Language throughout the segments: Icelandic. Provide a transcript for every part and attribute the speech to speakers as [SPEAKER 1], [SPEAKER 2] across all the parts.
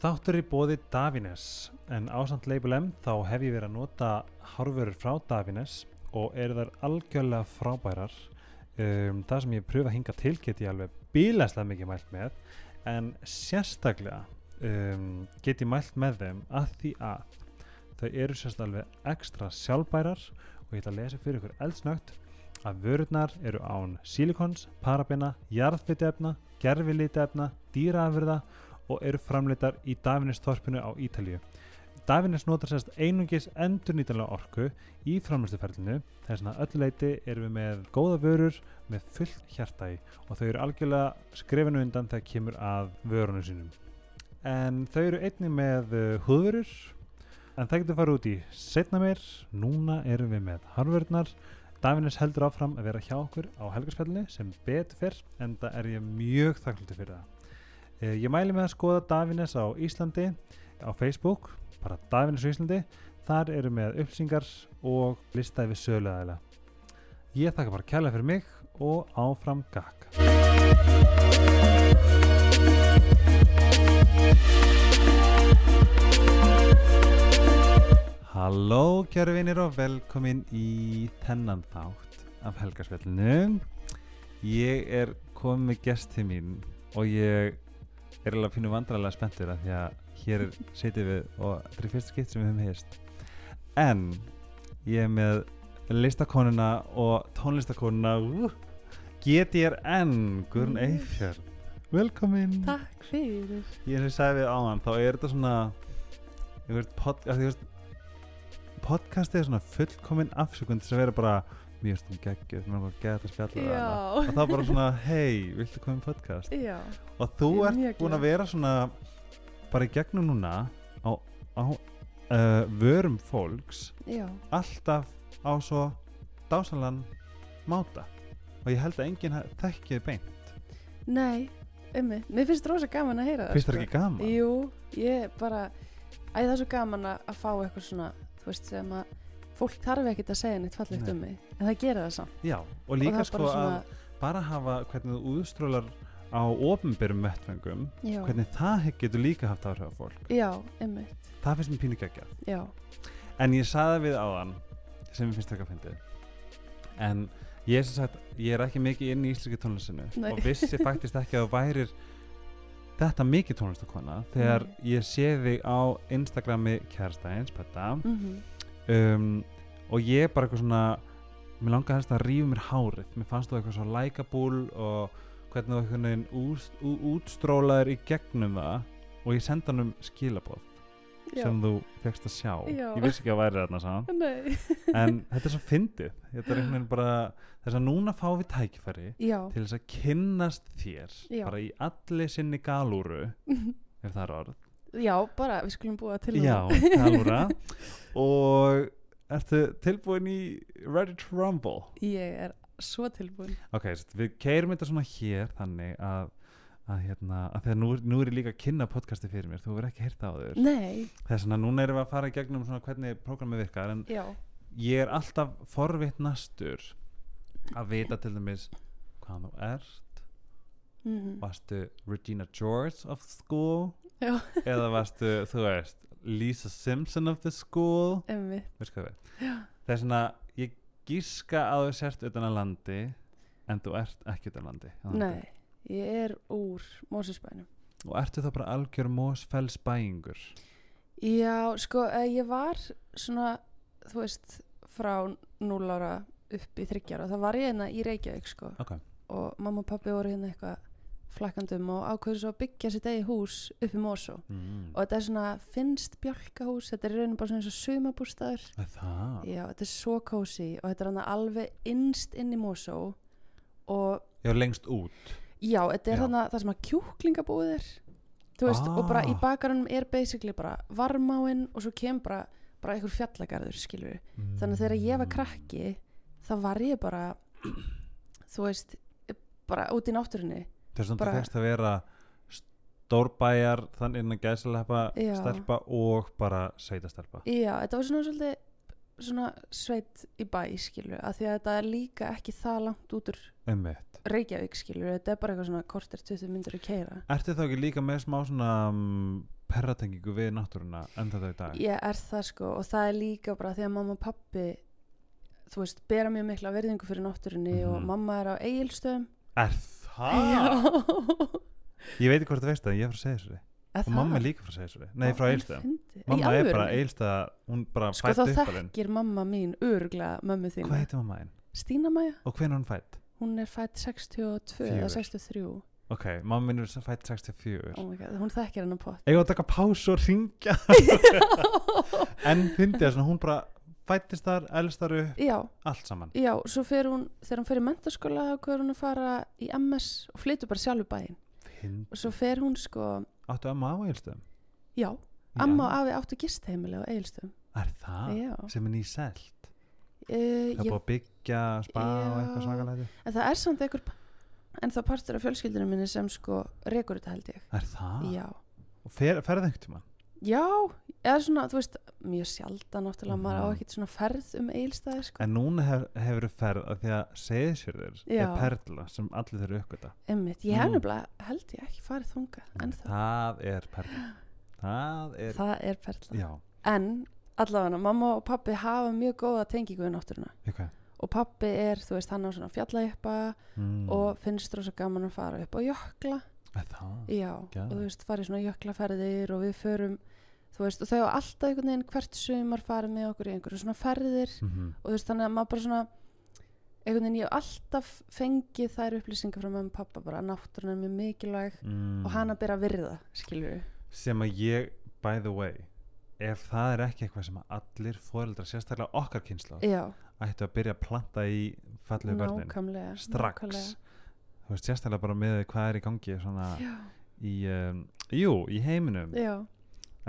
[SPEAKER 1] þáttur í bóði Davines. En ásand Label M þá hef ég verið að nota hárvörur frá Davines og eru þær algjörlega frábærar. Um, það sem ég pröfa að hinga til get ég alveg bílæslega mikið mælt með en sérstaklega um, get ég mælt með þeim að því að þau eru sérstaklega alveg ekstra sjálfbærar og ég ætla að lesa fyrir ykkur eldsnögt að vörurnar eru án sílikons, parabena, jarðbytefna, gerfilítefna, dýraafurða og eru framleitar í Davinestorpinu á Ítalíu. Davines notar sérst einungis endur nýtanlega orku í framleistuferlinu þess að öllu leiti erum við með góða vörur með fullt hjarta í og þau eru algjörlega skrifinu undan þegar kemur að vörunum sínum. En þau eru einnig með uh, húðvörur en það getur fara út í setna meir, núna erum við með harfurnar Davines heldur áfram að vera hjá okkur á helgarspjallinu sem betur fyrr en það er ég mjög þakklúti fyrir það. Eh, Ég mæli með að skoða Davines á Íslandi á Facebook, bara Davines á Íslandi, þar eru með upplýsingar og listaði við sögulegaðila. Ég þakka bara kærlega fyrir mig og áfram gakk. Halló kjæru vinir og velkomin í þennan þátt af helgarspjallinu. Ég er komið með gesti mín og ég er alveg pínu vandrarlega spenntur af því að hér setjum við og þetta er fyrst skipt sem við höfum heist. En ég er með listakonuna og tónlistakonuna uh, GTRN Guðrun
[SPEAKER 2] Mm.
[SPEAKER 1] Eifjörn. Velkomin.
[SPEAKER 2] Takk fyrir
[SPEAKER 1] Ég sem ég sagði við áðan þá er þetta svona ég veist, pod, að podcastið er svona fullkomin afsökund sem vera bara mjög stund geggjöð, mér er bara að geta að spjalla við hana. og þá bara svona, hei, viltu koma í podcast?
[SPEAKER 2] Já,
[SPEAKER 1] og þú
[SPEAKER 2] Ég er
[SPEAKER 1] ert búin að vera svona bara í gegnum núna á, á uh, vörum fólks
[SPEAKER 2] já.
[SPEAKER 1] alltaf á svo dásalan máta. Og ég held að enginn ha- þekki þið beint.
[SPEAKER 2] Nei, ummi, mér finnst rosa gaman að heyra það
[SPEAKER 1] finnst það ekki gaman?
[SPEAKER 2] Jú, ég bara Æ, það svo gaman að fá eitthvað svona Þú veist, sem að fólk þarf ekkert að segja neitt fallegt
[SPEAKER 1] Nei.
[SPEAKER 2] um mig En það gera það samt.
[SPEAKER 1] Já, og
[SPEAKER 2] Og
[SPEAKER 1] líka
[SPEAKER 2] er
[SPEAKER 1] sko
[SPEAKER 2] bara
[SPEAKER 1] að
[SPEAKER 2] svona,
[SPEAKER 1] bara hafa hvernig þú úðstrólar á ofnbyrjum vettfengum
[SPEAKER 2] já,
[SPEAKER 1] hvernig það getur líka haft áhrif á fólk.
[SPEAKER 2] Já, ummi
[SPEAKER 1] það finnst mér pínu geggjað.
[SPEAKER 2] Já,
[SPEAKER 1] en ég saði við áðan sem ég finnst ekki að fyndi en ég er sem sagt ég er ekki mikið inn í íslenski tónlistinu
[SPEAKER 2] Nei.
[SPEAKER 1] og vissi faktist ekki að þú værir þetta mikið tónlistakona þegar
[SPEAKER 2] Nei.
[SPEAKER 1] ég sé þig á Instagrami kærstæðins petta
[SPEAKER 2] mhm,
[SPEAKER 1] um, og ég bara eitthvað svona mér langaði helst að rífa mér hárið. Mér fannst þú eitthvað svo likeable og hvernig þú einhvern veginn úst, ú, útstrólaðir í gegnum það og ég senda hann um skilabóð
[SPEAKER 2] já.
[SPEAKER 1] sem þú fegst að sjá.
[SPEAKER 2] Já.
[SPEAKER 1] ég vissi ekki að væri þarna saman en þetta er svo fyndið. Þetta er einhvern veginn bara þess að núna fáum við tækifæri
[SPEAKER 2] já,
[SPEAKER 1] til þess að kynnast þér bara í allir sinni galúru ef það er orð
[SPEAKER 2] já, bara við skulum búa til
[SPEAKER 1] já, galúra og ertu tilbúin í Ready to Rumble?
[SPEAKER 2] Ég er svo tilbúin.
[SPEAKER 1] Ok, við keirum þetta svona hér þannig að að hérna, að þegar nú, nú er ég líka að kynna podcasti fyrir mér, þú verður ekki heyrt á þau
[SPEAKER 2] Nei,
[SPEAKER 1] þess að núna erum við að fara í gegnum svona hvernig prógramið virkar en
[SPEAKER 2] já,
[SPEAKER 1] ég er alltaf forvitt nastur að vita til dæmis hvað þú ert.
[SPEAKER 2] Mhm,
[SPEAKER 1] varstu Regina George of school
[SPEAKER 2] já,
[SPEAKER 1] eða varstu, þú veist Lisa Simpson of the school? Það er? Svona, ég gíska að þú sért utan að landi en þú ert ekki utan að landi.
[SPEAKER 2] Nei, ég er úr Mósusbænum
[SPEAKER 1] og ertu þá bara algjör mósfells bæingur
[SPEAKER 2] Já, sko, eh, ég var svona, þú veist, frá 0 ára upp í 30 ára, það var ég hérna í Reykjavík, sko,
[SPEAKER 1] ok,
[SPEAKER 2] og mamma og pappi voru hérna eitthvað flakkandum og ákveður svo að byggja sitt eigi hús upp í Mósó
[SPEAKER 1] mm.
[SPEAKER 2] og þetta er svona finnst bjálkahús, þetta er í rauninu bara svona eins og sumabústaður Já, þetta er svo kósi og þetta er alveg innst inn í Mósó og
[SPEAKER 1] já, lengst út.
[SPEAKER 2] Já, þetta er þannig það sem að kjúklingabúið er Þú veist, og bara í
[SPEAKER 1] Ah.
[SPEAKER 2] bakarunum er basically bara varmáin og svo kemur bara, bara einhver fjallagarður, skilur Þannig að þegar ég var krakki þá var ég bara þú veist, bara út í náttúrunni
[SPEAKER 1] þess að þú fegst að vera stórbæjar þannig innan gæslepa
[SPEAKER 2] Já.
[SPEAKER 1] stelpa og bara sveitastelpa
[SPEAKER 2] Já, þetta var svona svolítið svona sveit í bæ, skilur að því að þetta er líka ekki það langt út úr Reykjavík, skilur þetta er bara eitthvað svona kortir 20 myndir að keira.
[SPEAKER 1] Ertu þá ekki líka með smá svona um, perratengingu við náttúruna enda þetta í dag?
[SPEAKER 2] Ég er það sko og það er líka bara því að mamma og pappi þú veist, bera mjög mikla verðingu fyrir náttúrunni og
[SPEAKER 1] Mhm.
[SPEAKER 2] mamma er á eigilstöðum
[SPEAKER 1] Er það? Ég veit ekki hvort það veist það, ég er frá Seyðisfirði. Og mamma er líka frá Seyðisfirði. Nei, frá Eilstöðum Mamma er bara Eilstöða, hún bara
[SPEAKER 2] sko
[SPEAKER 1] fætt
[SPEAKER 2] þá
[SPEAKER 1] uppalinn
[SPEAKER 2] þekkir mamma mín örglega mömmu þína.
[SPEAKER 1] Hvað heitir mamma einn?
[SPEAKER 2] Stína Maja,
[SPEAKER 1] Og er hún fætt?
[SPEAKER 2] hún er fætt 62 eða
[SPEAKER 1] Fjögur.
[SPEAKER 2] 63
[SPEAKER 1] Ok, mamma minn er fætt 64
[SPEAKER 2] oh my God, hún þekkir hennar pott
[SPEAKER 1] Eða að taka pásu og ringja En fyndi það svona, hún bara fættist þar, elst þar upp,
[SPEAKER 2] já,
[SPEAKER 1] allt saman.
[SPEAKER 2] Já, svo fer hún þegar hún fer í mentaskóla þá er hún að fara í MS og flytur bara sjálfur bæinn. Og svo fer hún sko,
[SPEAKER 1] Áttu amma á Eilstöðum?
[SPEAKER 2] já, amma og afi áttu gistheimili á eigilstöðum
[SPEAKER 1] Er það?
[SPEAKER 2] já,
[SPEAKER 1] Sem er nýselt?
[SPEAKER 2] Uh,
[SPEAKER 1] Það er
[SPEAKER 2] ég,
[SPEAKER 1] búið að byggja spa og eitthvað svakalæti
[SPEAKER 2] en það er samt einhver en það partur af fjölskyldunum minni sem sko rekur þetta held ég.
[SPEAKER 1] Er það?
[SPEAKER 2] já,
[SPEAKER 1] Og fer, ferð einhvern tíma?
[SPEAKER 2] Já, eða svona þú veist, mjög sjaldan náttúrulega maður á
[SPEAKER 1] Mhm.
[SPEAKER 2] ekkert svona ferð um eigilstæði sko,
[SPEAKER 1] En núna hef, hefur ferð að því að Seyðisfjörður
[SPEAKER 2] Já.
[SPEAKER 1] er perla sem allir þurfa uppgöta
[SPEAKER 2] emmitt, ég hef
[SPEAKER 1] Mm.
[SPEAKER 2] nefnilega held ég ekki farið þangað en það,
[SPEAKER 1] Það er perla Það er,
[SPEAKER 2] það er perla
[SPEAKER 1] já
[SPEAKER 2] en allavega, mamma og pappi hafa mjög góða tengingu við náttúruna
[SPEAKER 1] okay.
[SPEAKER 2] og pappi er, þú veist, hann á svona fjallajeppa
[SPEAKER 1] mm.
[SPEAKER 2] og finnst rosa gaman að fara upp á jökla
[SPEAKER 1] Það
[SPEAKER 2] já, og
[SPEAKER 1] Geðveikt.
[SPEAKER 2] þú veist, farið svona jöklaferðir og við förum, þú veist, og þau hafa alltaf einhvern veginn hvert sumar farið með okkur í einhverju svona ferðir
[SPEAKER 1] mm
[SPEAKER 2] og þú veist, þannig að maður bara svona einhvern veginn ég hef alltaf fengið þær upplýsingar frá mömmu og pappa bara að náttúruna er mjög mikilvæg
[SPEAKER 1] mm.
[SPEAKER 2] og hana byrja að virða, við
[SPEAKER 1] Sem að ég, by the way Ef það er ekki eitthvað sem að allir foreldrar, sérstaklega okkar kynsla ættu að byrja að planta í börnin
[SPEAKER 2] nákvæmlega
[SPEAKER 1] strax.
[SPEAKER 2] nákvæmlega.
[SPEAKER 1] þú veist sérstaklega bara með hvað er í gangi svona
[SPEAKER 2] já,
[SPEAKER 1] í um, jú, í heiminum.
[SPEAKER 2] Já,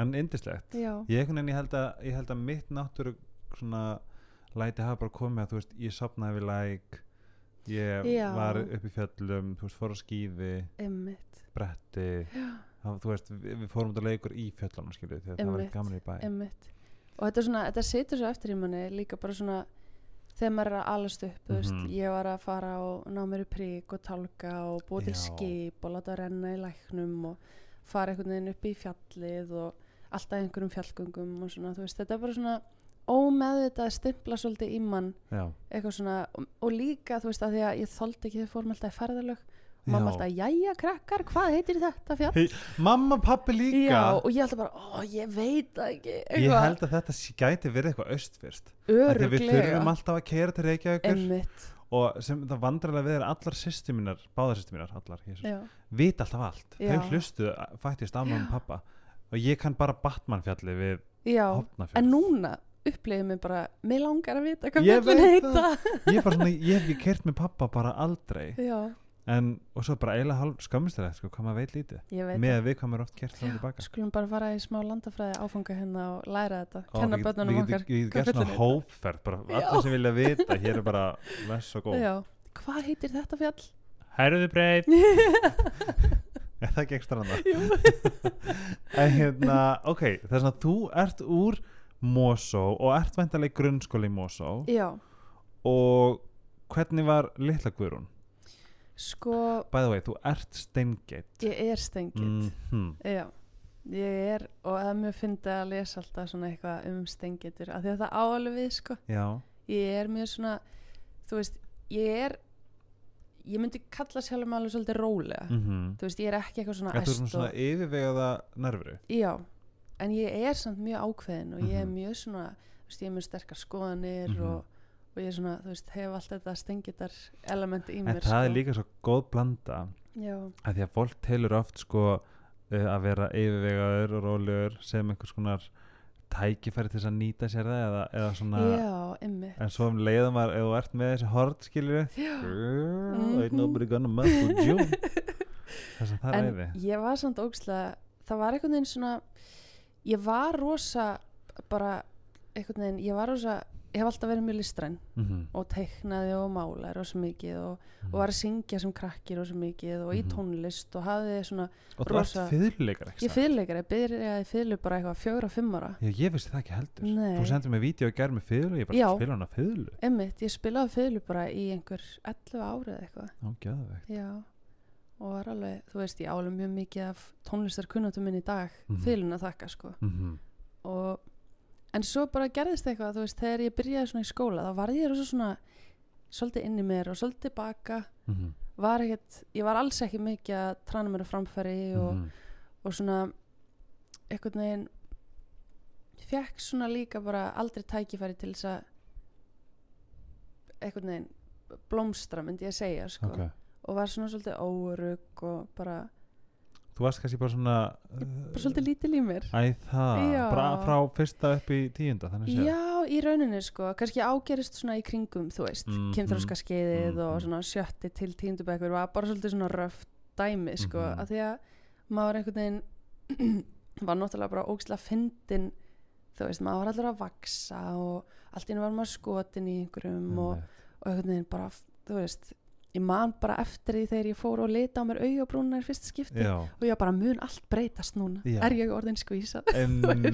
[SPEAKER 1] en indislegt ég, ég, held að, ég held að mitt náttúru svona læti hafa bara komið að þú veist ég sopnaði við læk ég
[SPEAKER 2] Já.
[SPEAKER 1] var upp í fjöllum þú veist fór á skíði,
[SPEAKER 2] emmitt
[SPEAKER 1] bretti. Það, þú veist við, við fórum út að leikur í fjöllunum skilju að það var
[SPEAKER 2] Einmitt.
[SPEAKER 1] gaman í bæ.
[SPEAKER 2] emmitt og þetta svona, þetta setur svo eftir í manni líka bara svona þegar maður er að alast upp, þú veist,
[SPEAKER 1] Mhm.
[SPEAKER 2] ég var að fara og ná mér í prík og tálka og búa til skip og láta renna í læknum og fara einhvern veginn upp í fjallið og alltaf einhverjum fjallgöngum og svona, þú veist, þetta er bara svona ómeðvitað að stimpla svolítið í mann.
[SPEAKER 1] Já,
[SPEAKER 2] eitthvað svona, og, og líka þú veist að því að ég þoldi ekki þau fórum alltaf í ferðalög. Mamma alltaf, jæja krakkar, hvað heitir þetta fjall?
[SPEAKER 1] Hey, mamma, pappi líka.
[SPEAKER 2] Já, og ég alltaf bara, ó, ég veit það ekki.
[SPEAKER 1] Ég held að þetta gæti verið eitthvað austfyrst
[SPEAKER 2] öruglega
[SPEAKER 1] við þurfum alltaf að keira til Reykjavíkur.
[SPEAKER 2] Emmitt,
[SPEAKER 1] og sem það vandrarlega við er allar sýstu mínar, báðar sýstu mínar, allar, vita alltaf allt.
[SPEAKER 2] Já.
[SPEAKER 1] Þau hlustu fættist á mamma og pappa og ég kann bara Batman fjalli við Hopnafjall.
[SPEAKER 2] en núna upplifið mér bara mér langar að vita hvað fjallin heita
[SPEAKER 1] Ég, svona, ég hef ekki kert með pappa bara aldrei
[SPEAKER 2] já,
[SPEAKER 1] en, og svo bara eiginlega hálf skömmistilegt sko, hvað maður veit lítið. Með að við maður oft kert og tilbaka.
[SPEAKER 2] skulum bara fara í smá landafræði áfanga hérna og læra þetta
[SPEAKER 1] Ó,
[SPEAKER 2] kenna börnunum okkar
[SPEAKER 1] Við getum gert svona hópferð, bara allir sem vilja vita, hér er bara less og góð.
[SPEAKER 2] hvað heitir þetta fjall?
[SPEAKER 1] Hæruðu breyt. Er það ekki ekstra en hérna, ok, þess að þú ert úr Mosó og ert væntalega í grunnskóla í Mosó.
[SPEAKER 2] Já,
[SPEAKER 1] og hvernig var litla Guðrún?
[SPEAKER 2] sko
[SPEAKER 1] By the way, þú ert steingeitt
[SPEAKER 2] ég er stengið
[SPEAKER 1] -hmm.
[SPEAKER 2] já, ég er og það er mjög fyndið að lesa alltaf svona eitthvað um stengitur af því að það áalveg við sko.
[SPEAKER 1] Já,
[SPEAKER 2] ég er mjög svona þú veist, ég er ég myndi kalla sjálf mig alveg svolítið rólega
[SPEAKER 1] mm
[SPEAKER 2] þú veist, ég er ekki eitthvað svona
[SPEAKER 1] Þetta er
[SPEAKER 2] æst
[SPEAKER 1] svona, svona yfirvegaða nervru
[SPEAKER 2] já, en ég er samt mjög ákveðin og ég er
[SPEAKER 1] Mhm.
[SPEAKER 2] mjög svona þú veist, ég er mjög sterkar skoðanir
[SPEAKER 1] Mhm.
[SPEAKER 2] og, og ég er svona, þú veist, hef allt þetta stengitar element í
[SPEAKER 1] En
[SPEAKER 2] mér
[SPEAKER 1] það er
[SPEAKER 2] sko.
[SPEAKER 1] líka svo góð blanda
[SPEAKER 2] já,
[SPEAKER 1] að því að fólk telur oft sko uh, að vera yfirvegaður og rólegur sem einhvers konar tækifæri til þess að nýta sér það eða, eða svona
[SPEAKER 2] já,
[SPEAKER 1] en svo um leiðum var ef þú ert með þessi hort skilur ain't
[SPEAKER 2] Mhm.
[SPEAKER 1] nobody gonna mess with you. Það sem það
[SPEAKER 2] en
[SPEAKER 1] ræði.
[SPEAKER 2] ég var samt ógslega það var einhvern veginn svona ég var rosa bara einhvern veginn, ég var rosa hef alltaf verið mjög listræn
[SPEAKER 1] mm -hmm.
[SPEAKER 2] og teiknaði og málaði rosa mikið og, og var að syngja sem krakki rosa mikið og í
[SPEAKER 1] Mhm.
[SPEAKER 2] tónlist og hafði svona,
[SPEAKER 1] Og þú ert fyrirleikar
[SPEAKER 2] ég
[SPEAKER 1] satt?
[SPEAKER 2] fyrirleikari byrjaði fyrirlu bara eitthvað fjögur og fimm ára
[SPEAKER 1] Já, ég vissi það ekki heldur
[SPEAKER 2] Nei.
[SPEAKER 1] Þú sendir mig vídeo og gerð með fyrirlu Ég bara spila hana fyrirlu
[SPEAKER 2] emmitt, ég spilaði fyrirlu bara í einhver 11 árið eitthvað já, og var alveg, þú veist, ég álum mjög mikið af tónlistarkunnatum minn í dag
[SPEAKER 1] Mhm.
[SPEAKER 2] mm fylun að þakka sko
[SPEAKER 1] mhm,
[SPEAKER 2] og, en svo bara gerðist eitthvað, þú veist, þegar ég byrjaði svona í skóla þá varð ég svona svolítið inn í mér og svolítið baka
[SPEAKER 1] mhm,
[SPEAKER 2] var ekkert, ég var alls ekki mikið að trana mér á framfæri og,
[SPEAKER 1] mhm.
[SPEAKER 2] og svona einhvern veginn ég fekk svona líka bara aldrei tækifæri til þess að einhvern veginn blómstra myndi ég segja sko.
[SPEAKER 1] Ok.
[SPEAKER 2] og var svona svolítið óörug og bara,
[SPEAKER 1] Þú varst kannski bara svona
[SPEAKER 2] bara svolítið lítil í mér
[SPEAKER 1] Æ bara frá fyrsta upp í tíunda.
[SPEAKER 2] Já, í rauninni sko, kannski ágerist svona í kringum, þú veist, mm
[SPEAKER 1] Mhm.
[SPEAKER 2] kynþróska skeiðið og
[SPEAKER 1] Mhm.
[SPEAKER 2] svona sjötti til tíundubekkur var bara svolítið svona röft dæmi sko,
[SPEAKER 1] Mhm.
[SPEAKER 2] að því að maður einhvern veginn var náttúrulega bara ógislega fyndin, þú veist, maður var allir að vaksa og allt í hennu var maður skotin í einhverjum og, og einhvern veginn bara, þú veist, ég man bara eftir því þegar ég fór og lita á mér augabrúnar í fyrsta skipti
[SPEAKER 1] Já,
[SPEAKER 2] og ég bara mun allt breytast núna,
[SPEAKER 1] Já.
[SPEAKER 2] er ég orðin skvísa?
[SPEAKER 1] emmi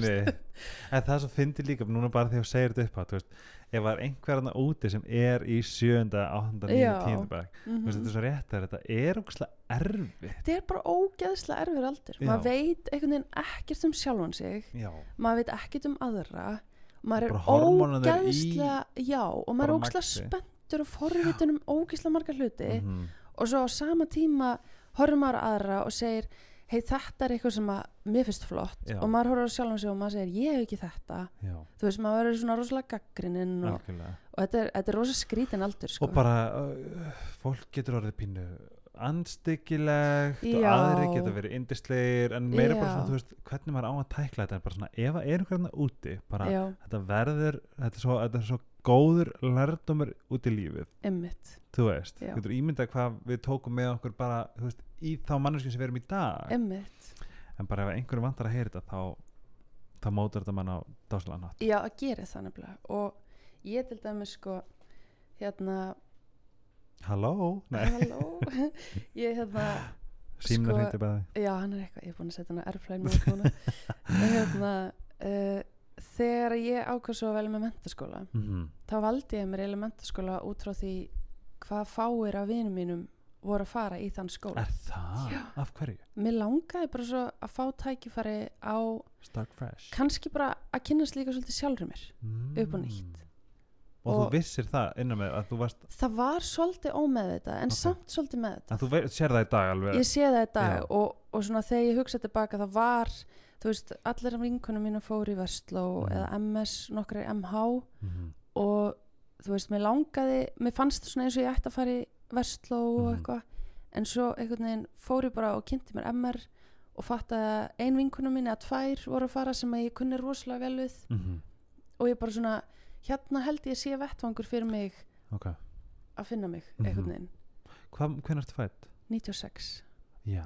[SPEAKER 1] En það er svo fyndi líka, núna bara þegar þú segir þetta upp veist, ef var einhverjana úti sem er í sjönda, áttunda,
[SPEAKER 2] Já.
[SPEAKER 1] tíunda veist, þetta er svo rétt að þetta er ógæslega erfitt.
[SPEAKER 2] þetta er bara ógeðslega erfur aldur
[SPEAKER 1] Já.
[SPEAKER 2] maður veit einhvern veginn ekkert um sjálfan sig maður veit ekkert um aðra maður er
[SPEAKER 1] í-
[SPEAKER 2] ógeðslega já, og maður er ógeðslega
[SPEAKER 1] maxi.
[SPEAKER 2] Spenntur og forvitin um ógeðslega margar hluti
[SPEAKER 1] mhm,
[SPEAKER 2] og svo á sama tíma horfum maður aðra og segir hei þetta er eitthvað sem að mér finnst flott.
[SPEAKER 1] Já.
[SPEAKER 2] og maður horfir á sjálfan sig og maður segir ég hef ekki þetta.
[SPEAKER 1] Já,
[SPEAKER 2] þú veist maður verður svona rosalega gaggrininn og, og þetta er, er rosa skrítin aldur sko.
[SPEAKER 1] Og bara, uh, fólk getur orðið pínu andstyggilegt og aðri geta verið indislegir en meira bara
[SPEAKER 2] Já.
[SPEAKER 1] svona, þú veist, hvernig maður á að tækla þetta en bara svona, ef að er einhverjana úti bara,
[SPEAKER 2] já,
[SPEAKER 1] þetta verður þetta er, svo, þetta er svo góður lærdomur út í lífið.
[SPEAKER 2] Emmitt
[SPEAKER 1] þú veist,
[SPEAKER 2] Já.
[SPEAKER 1] getur ímyndað hvað við tókum með okkur bara, þú veist, í þá manneskjum sem við erum í dag?
[SPEAKER 2] Emmitt
[SPEAKER 1] en bara ef einhverjum vantar að heyra þetta þá, þá mótar þetta mann á dáslega nátt
[SPEAKER 2] Já, að gera það nefnilega. Og ég til dæmis sko hérna,
[SPEAKER 1] Halló? Nei,
[SPEAKER 2] halló ég hérna,
[SPEAKER 1] símnar
[SPEAKER 2] sko-
[SPEAKER 1] hindi bæði
[SPEAKER 2] já hann er eitthvað ég er búin að setja hann að airplane en hérna uh, þegar ég ákvað svo vel með mentaskóla
[SPEAKER 1] mm -hmm.
[SPEAKER 2] þá valdi ég mér eiginlega mentaskóla út frá því hvað fáir af vinum mínum voru að fara í þann skóla
[SPEAKER 1] Er það?
[SPEAKER 2] Já.
[SPEAKER 1] Af hverju?
[SPEAKER 2] mér langaði bara svo að fá tækifæri á
[SPEAKER 1] Start fresh
[SPEAKER 2] kannski bara að kynast líka svolítið sjálfur mér
[SPEAKER 1] mm.
[SPEAKER 2] upp og nýtt
[SPEAKER 1] Og,
[SPEAKER 2] Og-
[SPEAKER 1] þú vissir það innan með að þú varst
[SPEAKER 2] það var svolítið ómeðvitað en
[SPEAKER 1] Ok.
[SPEAKER 2] samt svolítið með þetta
[SPEAKER 1] að þú ve- sér það í dag alveg
[SPEAKER 2] ég sé það í dag og, og svona þegar ég hugsa tilbaka það var, þú veist, allir af vinkunum mínu fóru í Vestló
[SPEAKER 1] Mhm.
[SPEAKER 2] eða MS, nokkra í MH
[SPEAKER 1] Mhm.
[SPEAKER 2] og þú veist, mér langaði mér fannst svona eins og ég ætti að fara í Vestló og
[SPEAKER 1] Mhm.
[SPEAKER 2] eitthvað en svo einhvern veginn fór ég bara og kynnti mér MR og fatt að ein vinkunum mín eða tvær voru að fara sem að ég kunni rosalega vel við
[SPEAKER 1] Mhm.
[SPEAKER 2] og ég bara svona, hérna held ég sé vettvangur fyrir mig
[SPEAKER 1] Ok
[SPEAKER 2] að finna mig
[SPEAKER 1] Mhm.
[SPEAKER 2] einhvern veginn,
[SPEAKER 1] Hvað, hvernig ertu fætt?
[SPEAKER 2] 96
[SPEAKER 1] Já,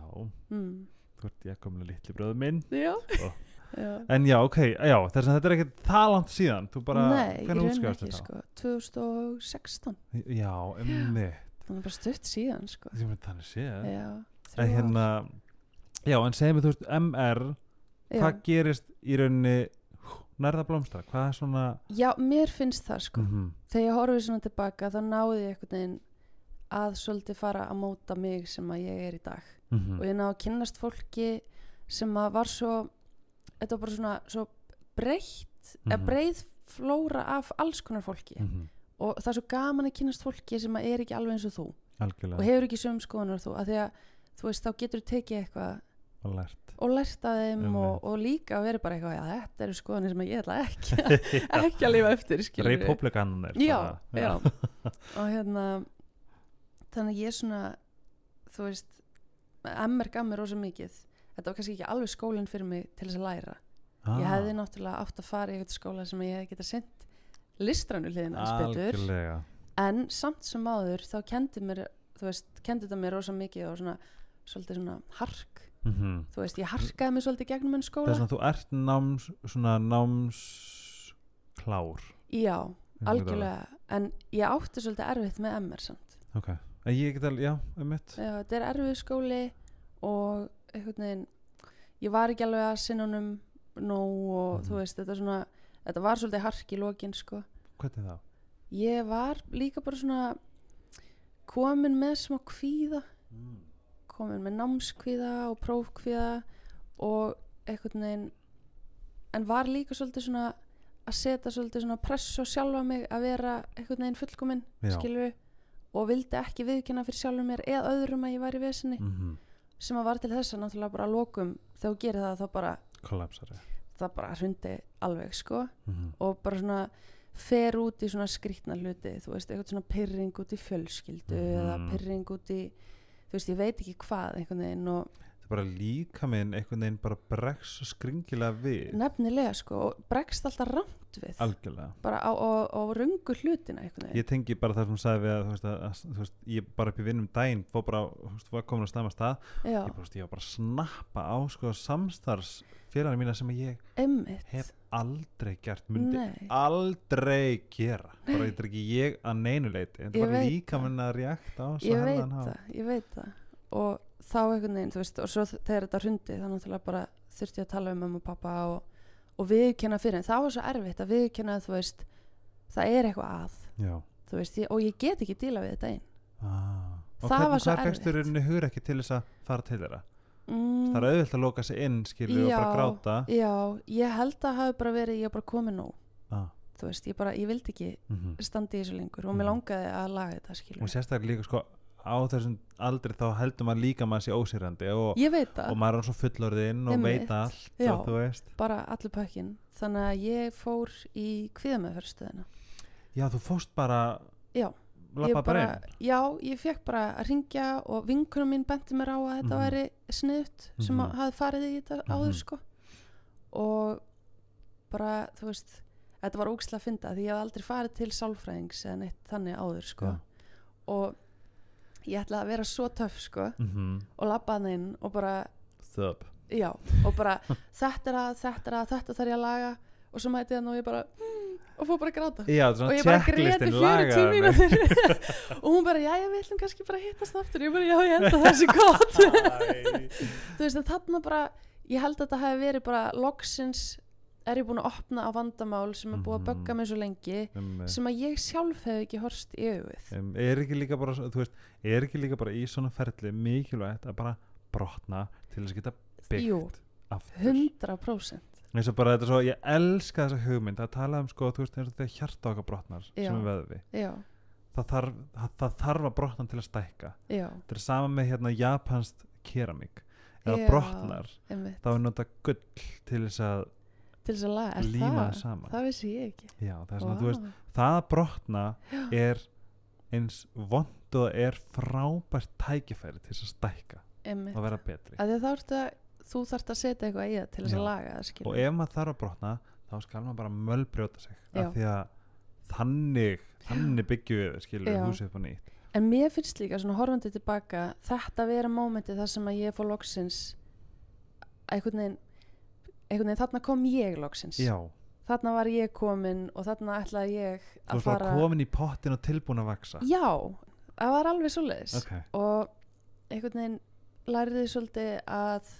[SPEAKER 2] mm.
[SPEAKER 1] þú ert ég komlega litli bróður minn
[SPEAKER 2] já, já.
[SPEAKER 1] En já, ok, já, þess að þetta er ekkert það langt síðan Þú bara,
[SPEAKER 2] Nei,
[SPEAKER 1] hvernig útskjáðast
[SPEAKER 2] ekki
[SPEAKER 1] þetta?
[SPEAKER 2] sko 2016,
[SPEAKER 1] Já, emmi
[SPEAKER 2] þannig bara stutt síðan sko
[SPEAKER 1] Þannig séð
[SPEAKER 2] Já,
[SPEAKER 1] En
[SPEAKER 2] þrjú ár.
[SPEAKER 1] hérna Já, en segjum við, þú veist, MR Hvað
[SPEAKER 2] Já.
[SPEAKER 1] gerist í rauninni Nærða blómstra, hvað er svona
[SPEAKER 2] Já, mér finnst það sko
[SPEAKER 1] Mhm.
[SPEAKER 2] Þegar ég horfið svona tilbaka þá náði ég einhvern veginn að svolítið fara að móta mig sem að ég er í dag
[SPEAKER 1] Mhm.
[SPEAKER 2] og ég náði að kynnast fólki sem að var svo þetta var bara svona svo breytt mm
[SPEAKER 1] Mhm.
[SPEAKER 2] breið flóra af alls konar fólki
[SPEAKER 1] Mhm.
[SPEAKER 2] og það er svo gaman að kynnast fólki sem að er ekki alveg eins og þú
[SPEAKER 1] Algjörlega
[SPEAKER 2] og hefur ekki söm skoðanur og þú að því að þú veist þá getur tekið eitthvað
[SPEAKER 1] og lært
[SPEAKER 2] af þeim
[SPEAKER 1] Einmitt.
[SPEAKER 2] og, og líka að vera bara eitthvað já þetta eru skoðanir sem ég ætla ekki að- ekki að lifa eftir skilur
[SPEAKER 1] Republikanir
[SPEAKER 2] já, já. og hérna þannig að ég svona þú veist MR gaf mér rosa mikið. Þetta var kannski ekki alveg skólinn fyrir mig til þess að læra.
[SPEAKER 1] Ah,
[SPEAKER 2] ég hefði náttúrulega átt að fara í eitthvað skóla sem ég hefði getað sendt hliðina hans betur.
[SPEAKER 1] Algjörlega.
[SPEAKER 2] En samt sem áður þá kendi mér þú veist, kendi þetta mér rosa mikið og svona svolítið svona hark
[SPEAKER 1] Mhm.
[SPEAKER 2] þú veist, ég harkaði mig svolítið gegnum
[SPEAKER 1] Það
[SPEAKER 2] skóla
[SPEAKER 1] er svona, þú ert náms svona námsklár
[SPEAKER 2] já,
[SPEAKER 1] Ég
[SPEAKER 2] algjörlega en ég átti svolítið erfitt með MR samt.
[SPEAKER 1] Ok, en ég get alveg, já, um mitt
[SPEAKER 2] Já, þetta er erfið skóli og einhvern veginn ég var ekki alveg að sinna honum nóg og
[SPEAKER 1] Mhm.
[SPEAKER 2] þú veist, þetta svona þetta var svolítið hark í lokin sko
[SPEAKER 1] Hvernig þá?
[SPEAKER 2] ég var líka bara svona komin með smá kvíða
[SPEAKER 1] Mm.
[SPEAKER 2] Komin með námskvíða og prófkvíða og einhvern veginn en var líka svolítið svona að setja svolítið svona press á sjálfa mig að vera einhvern veginn fullkomin
[SPEAKER 1] Já.
[SPEAKER 2] skilur og vildi ekki viðkynna fyrir sjálfur mér eða öðrum að ég væri í vesinni
[SPEAKER 1] mm
[SPEAKER 2] sem að var til þess að náttúrulega bara lokum þegar þú gerir það þá bara
[SPEAKER 1] kollapsari
[SPEAKER 2] það bara hrundi alveg sko
[SPEAKER 1] mm
[SPEAKER 2] og bara svona fer út í svona skrýtna hluti þú veist, eitthvað svona pyrring út í fjölskyldu eða
[SPEAKER 1] Mhm.
[SPEAKER 2] pyrring út í þú veist, ég veit ekki hvað einhvern veginn og
[SPEAKER 1] bara líka minn einhvern veginn bara bregst svo skringilega við.
[SPEAKER 2] Nefnilega sko og bregst alltaf rámt við.
[SPEAKER 1] Algjörlega.
[SPEAKER 2] Bara á, á, á rungu hlutina einhvern veginn.
[SPEAKER 1] Ég tengi bara það sem hún sagði við að, þú veist, að, að þú veist, ég bara upp í vinnum daginn fór bara, þú veist, var komin á stæma stað.
[SPEAKER 2] Já,
[SPEAKER 1] ég, var bara að snappa á sko, samstarfsfélagina mína sem ég
[SPEAKER 2] einmitt.
[SPEAKER 1] hef aldrei gert myndi
[SPEAKER 2] Nei.
[SPEAKER 1] aldrei gera. Bara þetta er ekki ég að neinu leiti þetta
[SPEAKER 2] Ég
[SPEAKER 1] er bara
[SPEAKER 2] veit
[SPEAKER 1] líka
[SPEAKER 2] það.
[SPEAKER 1] minn að reakta á
[SPEAKER 2] ég veit það, ég veit það og þá einhvern veginn, þú veist og svo þegar þetta hrundi þá náttúrulega bara þurfti ég að tala um mamma og pappa og, og viðkjanna fyrir en það var svo erfitt að viðkjanna þú veist, það er eitthvað að
[SPEAKER 1] Já.
[SPEAKER 2] þú veist, ég, og ég get ekki díla við þetta einn
[SPEAKER 1] Ah. og
[SPEAKER 2] Það var
[SPEAKER 1] hvernig
[SPEAKER 2] svo
[SPEAKER 1] hvað fegstu
[SPEAKER 2] erfitt.
[SPEAKER 1] rauninni hugur ekki til þess að fara til þeirra
[SPEAKER 2] mm,
[SPEAKER 1] það er auðvilt að loka sig inn skilur og bara gráta
[SPEAKER 2] já, ég held að hafi bara verið ég er bara komið nóg,
[SPEAKER 1] ah.
[SPEAKER 2] þú veist, ég bara ég vildi ekki
[SPEAKER 1] mm
[SPEAKER 2] standa í þessu lengur og mér
[SPEAKER 1] Mhm.
[SPEAKER 2] langaði að laga þetta
[SPEAKER 1] og
[SPEAKER 2] skilur
[SPEAKER 1] sérstaklega líka sko á þessum aldri þá heldur maður líka maður sé ósýrandi og, og maður er svo fullorðinn og veit allt
[SPEAKER 2] Já.
[SPEAKER 1] og þú veist.
[SPEAKER 2] Bara allur pökkin þannig að ég fór í kviðameðferðstöðina
[SPEAKER 1] já þú fóst bara
[SPEAKER 2] Já, ég
[SPEAKER 1] bara
[SPEAKER 2] já, ég fekk bara að ringja og vinkunum mín benti mér á að þetta
[SPEAKER 1] Mhm.
[SPEAKER 2] væri sniðut sem mm hafði farið í þetta áður
[SPEAKER 1] Mhm.
[SPEAKER 2] sko. Og bara, þú veist þetta var ógislega að finna því ég hef aldrei farið til sálfræðings eða neitt þannig áður sko.
[SPEAKER 1] Já.
[SPEAKER 2] og ég ætlaði að vera svo töff sko
[SPEAKER 1] mm
[SPEAKER 2] og labba hann inn og bara,
[SPEAKER 1] þöp.
[SPEAKER 2] Já, og bara þetta er að, þetta er að, þetta þarf ég að laga. Og svo mæti hann og ég bara mm, og fór bara að gráta.
[SPEAKER 1] Já
[SPEAKER 2] og ég bara greti
[SPEAKER 1] checklistin
[SPEAKER 2] 40
[SPEAKER 1] lagaði mig
[SPEAKER 2] mínútur. Og hún bara, já, við ætlum kannski bara að hittast aftur. Ég bara, já, ég held að það sé gott. Þú veist, en þarna bara ég held að þetta hafi verið bara loksins er ég búin að opna á vandamál sem er búið að
[SPEAKER 1] Mhm.
[SPEAKER 2] bögga mig svo lengi
[SPEAKER 1] um,
[SPEAKER 2] sem að ég sjálf hef ekki horst í auðvið
[SPEAKER 1] um, er ekki líka bara veist, er ekki líka bara í svona ferli mikilvægt að bara brotna til þess að geta byggt
[SPEAKER 2] Jú.
[SPEAKER 1] aftur?
[SPEAKER 2] 100%
[SPEAKER 1] eins og bara þetta svo, ég elska þessa hugmynd að tala um sko, þú veist, eins og þegar hjarta okkar brotnar
[SPEAKER 2] Já.
[SPEAKER 1] sem er veðvi,
[SPEAKER 2] já,
[SPEAKER 1] það þarf, það, það þarf að brotna til að stækka.
[SPEAKER 2] Já,
[SPEAKER 1] þetta er sama með hérna japanst keramík. Ef það brotnar,
[SPEAKER 2] einmitt.
[SPEAKER 1] þá er nota gull til þess að
[SPEAKER 2] til þess að laga, er
[SPEAKER 1] líma
[SPEAKER 2] það?
[SPEAKER 1] saman.
[SPEAKER 2] það vissi ég ekki.
[SPEAKER 1] Já, það er svona, þú veist, það að brotna er eins vond og er frábært tækifæri til þess að stækka
[SPEAKER 2] einmitt,
[SPEAKER 1] og vera betri.
[SPEAKER 2] Að að þá ertu að þú þarft að setja eitthvað í það til þess að laga það
[SPEAKER 1] og ef maður þarf að brotna þá skal maður bara mölbrjóta sig því að þannig þannig byggjum við skilur
[SPEAKER 2] Já.
[SPEAKER 1] húsið upp á nýtt.
[SPEAKER 2] En mér finnst líka svona horfandi tilbaka þetta vera mómenti þar sem að ég fór loksins einhvern veginn, einhvern veginn þarna kom ég loksins.
[SPEAKER 1] Já,
[SPEAKER 2] þarna var ég komin og þarna ætlaði ég
[SPEAKER 1] þú
[SPEAKER 2] að
[SPEAKER 1] ert bara
[SPEAKER 2] fara
[SPEAKER 1] komin í pottin og tilbúin að vaksa
[SPEAKER 2] Já, það var alveg svoleiðis.
[SPEAKER 1] Ok,
[SPEAKER 2] og einhvern veginn læriði svolítið að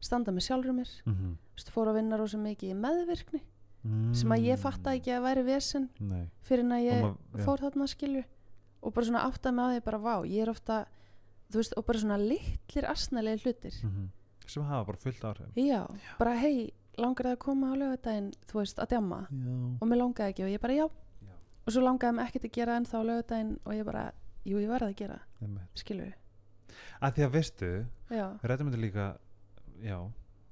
[SPEAKER 2] standa með sjálfur mér.
[SPEAKER 1] Mm
[SPEAKER 2] Þú veist, fór að vinna rosa mikið í meðvirkni
[SPEAKER 1] mm.
[SPEAKER 2] sem að ég fattaði ekki að væri vesen
[SPEAKER 1] nei,
[SPEAKER 2] fyrir en að ég
[SPEAKER 1] maður- já.
[SPEAKER 2] fór þarna skilju og bara svona áttaði með á því bara vá ég er ofta, þú veist, og bara svona litlir asnalegi hlutir.
[SPEAKER 1] Mm sem hafa bara fullt áhrif
[SPEAKER 2] já, bara hei, langar það að koma á lögadaginn þú veist, að djamma?
[SPEAKER 1] Já,
[SPEAKER 2] og mér langaði ekki og ég bara já,
[SPEAKER 1] já.
[SPEAKER 2] og svo langaði mér ekkert að gera ennþá á lögadaginn og ég bara, jú, ég verði að gera. Skilju,
[SPEAKER 1] að því að veistu,
[SPEAKER 2] já,
[SPEAKER 1] við rættum þetta líka já,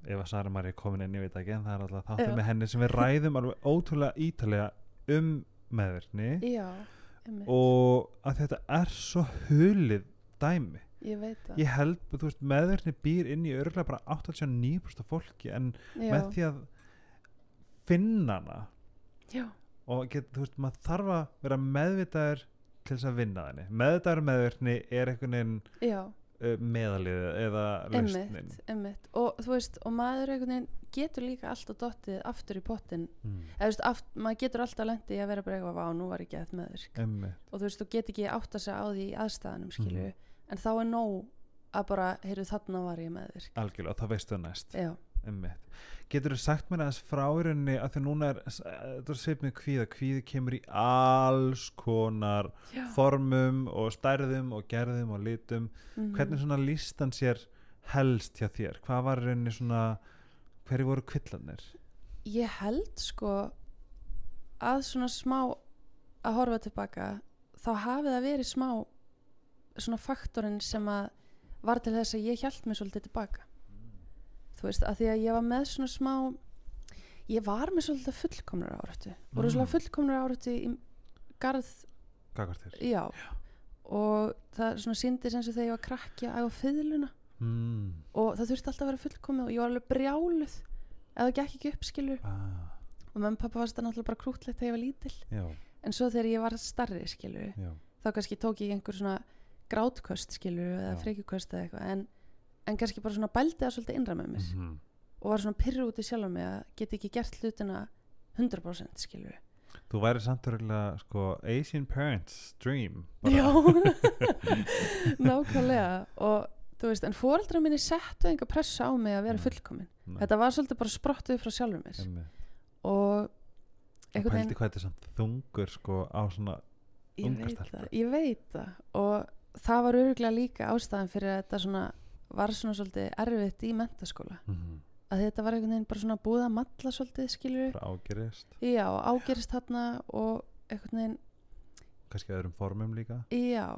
[SPEAKER 1] ef að Sara Marí er komin inn, ég veit ekki en það er alltaf
[SPEAKER 2] Já.
[SPEAKER 1] þáttur með henni sem við ræðum alveg ótrúlega ítalega um
[SPEAKER 2] já einmitt,
[SPEAKER 1] og að þetta er svo hulið dæmi
[SPEAKER 2] ég veit það.
[SPEAKER 1] Ég held, þú veist, meðvirkni býr inn í örgulega bara 89% af fólki en
[SPEAKER 2] já,
[SPEAKER 1] með því að finna hana
[SPEAKER 2] já,
[SPEAKER 1] og get, þú veist, maður þarf að vera meðvitaður til þess að vinna henni. Meðvitaður meðvirkni er einhvern veginn uh, meðalið eða lausnin.
[SPEAKER 2] Og þú veist, og maður einhvern veginn getur líka alltaf dottið aftur í pottin
[SPEAKER 1] mm.
[SPEAKER 2] eða þú veist, aft, maður getur alltaf lendi í að vera bara eitthvað, vá, nú var ég gett
[SPEAKER 1] Einmitt.
[SPEAKER 2] og þú veist, þú get ekki átt að segja á því aðstæðanum, skilju en þá er nóg að bara, heyrðu, þarna var ég meðvirk
[SPEAKER 1] algjörlega, það veistu það næst. Getur þú sagt mér aðeins frá í rauninni að því núna er, er svip með kvíða. Kvíði kemur í alls konar
[SPEAKER 2] Já.
[SPEAKER 1] formum og stærðum og gerðum og litum.
[SPEAKER 2] Mhm.
[SPEAKER 1] hvernig svona líst hann sér helst hjá þér, hvað var rauninni svona hverju voru kvillanir
[SPEAKER 2] ég held sko að svona smá að horfa tilbaka þá hafi það verið smá svona faktorinn sem að var til þess að ég hjælt mig svolítið tilbaka. Þú veist, að því að ég var með svona smá ég var með svolítið fullkomnur og
[SPEAKER 1] Mm.
[SPEAKER 2] rosalega fullkomnur áratu í garð,
[SPEAKER 1] þér.
[SPEAKER 2] Já. Og það svona síndi sem þegar ég var krakki að æfa fiðluna.
[SPEAKER 1] Mm.
[SPEAKER 2] og það þurfti alltaf að vera fullkomið og ég var alveg brjáluð. Það gekk ekki upp skilur
[SPEAKER 1] ah,
[SPEAKER 2] og mamma og pappa varst það náttúrulega bara krútlegt þegar ég var lítil.
[SPEAKER 1] Já,
[SPEAKER 2] en svo þegar ég var starri skilur
[SPEAKER 1] já,
[SPEAKER 2] þá kannski tók ég einhver svona grátköst skilur eða frekjuköst eða eitthvað en, en kannski bara svona bældi það svolítið innra með mér.
[SPEAKER 1] Mm
[SPEAKER 2] og var svona pyrru út í sjálf mig að geta ekki gert hlutina 100% skilur
[SPEAKER 1] þú væri samt örgulega sko Asian parents dream.
[SPEAKER 2] Já, nákvæmlega. Og þú veist, en fóreldra minni settu einhver pressa á mig að vera fullkomin.
[SPEAKER 1] Nei,
[SPEAKER 2] þetta var svolítið bara sprottuð frá sjálfur mér.
[SPEAKER 1] Einmitt.
[SPEAKER 2] og
[SPEAKER 1] og
[SPEAKER 2] einhvern
[SPEAKER 1] pældi
[SPEAKER 2] veginn
[SPEAKER 1] hvað þetta er samt þungur sko á svona
[SPEAKER 2] ég veit, það, ég veit það. Og það var örgulega líka ástæðan fyrir að þetta svona var svona svolítið erfitt í mentaskóla
[SPEAKER 1] mm
[SPEAKER 2] að þetta var einhvern veginn bara svona búið að matla svolítið skilur
[SPEAKER 1] ágerist.
[SPEAKER 2] Já, ágerist þarna og einhvern veginn,
[SPEAKER 1] kannski öðrum formum líka.
[SPEAKER 2] Já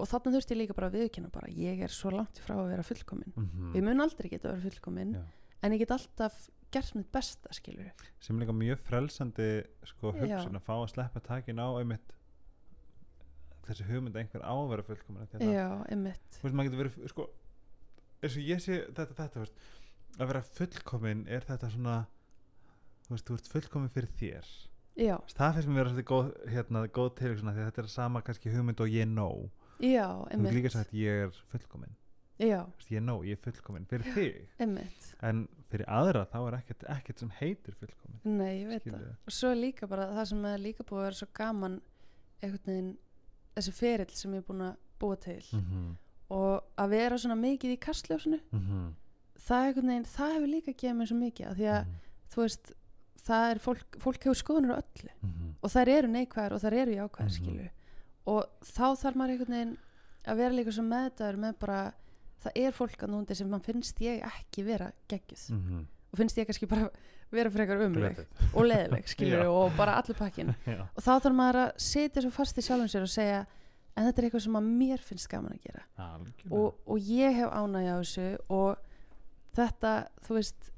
[SPEAKER 2] og þarna þurfti ég líka bara að viðkynna bara ég er svo langt frá að vera fullkomin.
[SPEAKER 1] Mm
[SPEAKER 2] ég mun aldrei geta að vera fullkomin
[SPEAKER 1] Já.
[SPEAKER 2] en ég get alltaf gert mitt besta skilur
[SPEAKER 1] sem líka mjög frelsandi sko
[SPEAKER 2] Já.
[SPEAKER 1] hugsun að fá að sleppa takin á einmitt þessi hugmynd að einhver á að vera fullkomin af því að það-
[SPEAKER 2] já, einmitt.
[SPEAKER 1] Þú veist verið sko sé þetta þetta veist, að vera fullkomin er þetta svona þú veist þú ert fullkomin fyrir þér.
[SPEAKER 2] Já,
[SPEAKER 1] það finnst mér vera svolítið góð, hérna, góð að þetta er sama kannski hugmynd og ég know.
[SPEAKER 2] Já, einmitt
[SPEAKER 1] líka sagt ég er fullkomin. Veist, ég know, ég er fullkomin fyrir þig.
[SPEAKER 2] einmitt.
[SPEAKER 1] En fyrir aðra þá er ekkert, ekkert sem heitir fullkomin.
[SPEAKER 2] Nei, ég veit það.
[SPEAKER 1] Skilurðu?
[SPEAKER 2] og svo líka bara það sem er líka búið að vera svo gaman einhvern veginn þessi ferill sem ég er búin að búa til
[SPEAKER 1] mm -hmm.
[SPEAKER 2] og að vera svona mikið í kastljósinu
[SPEAKER 1] Mm -hmm.
[SPEAKER 2] það, veginn, það hefur líka gefið mér svo mikið af því að
[SPEAKER 1] Mhm.
[SPEAKER 2] þú veist það er fólk, fólk hefur skoðunur öllu
[SPEAKER 1] Mhm.
[SPEAKER 2] og þær eru neikvæðar og þær eru jákvæðar
[SPEAKER 1] Mhm.
[SPEAKER 2] og þá þarf maður einhvern veginn að vera líka svo meðdæður með bara það er fólk að núndi sem mann finnst ég ekki vera geggjuð
[SPEAKER 1] Mhm.
[SPEAKER 2] og finnst ég kannski bara vera frekar umleg og leðileg skilju
[SPEAKER 1] Já.
[SPEAKER 2] og bara allir pakkin og þá þarf maður að setja svo fast í sjálfum sér og segja en þetta er eitthvað sem að mér finnst gaman að gera. Og, og ég hef ánægja á þessu og þetta, þú veist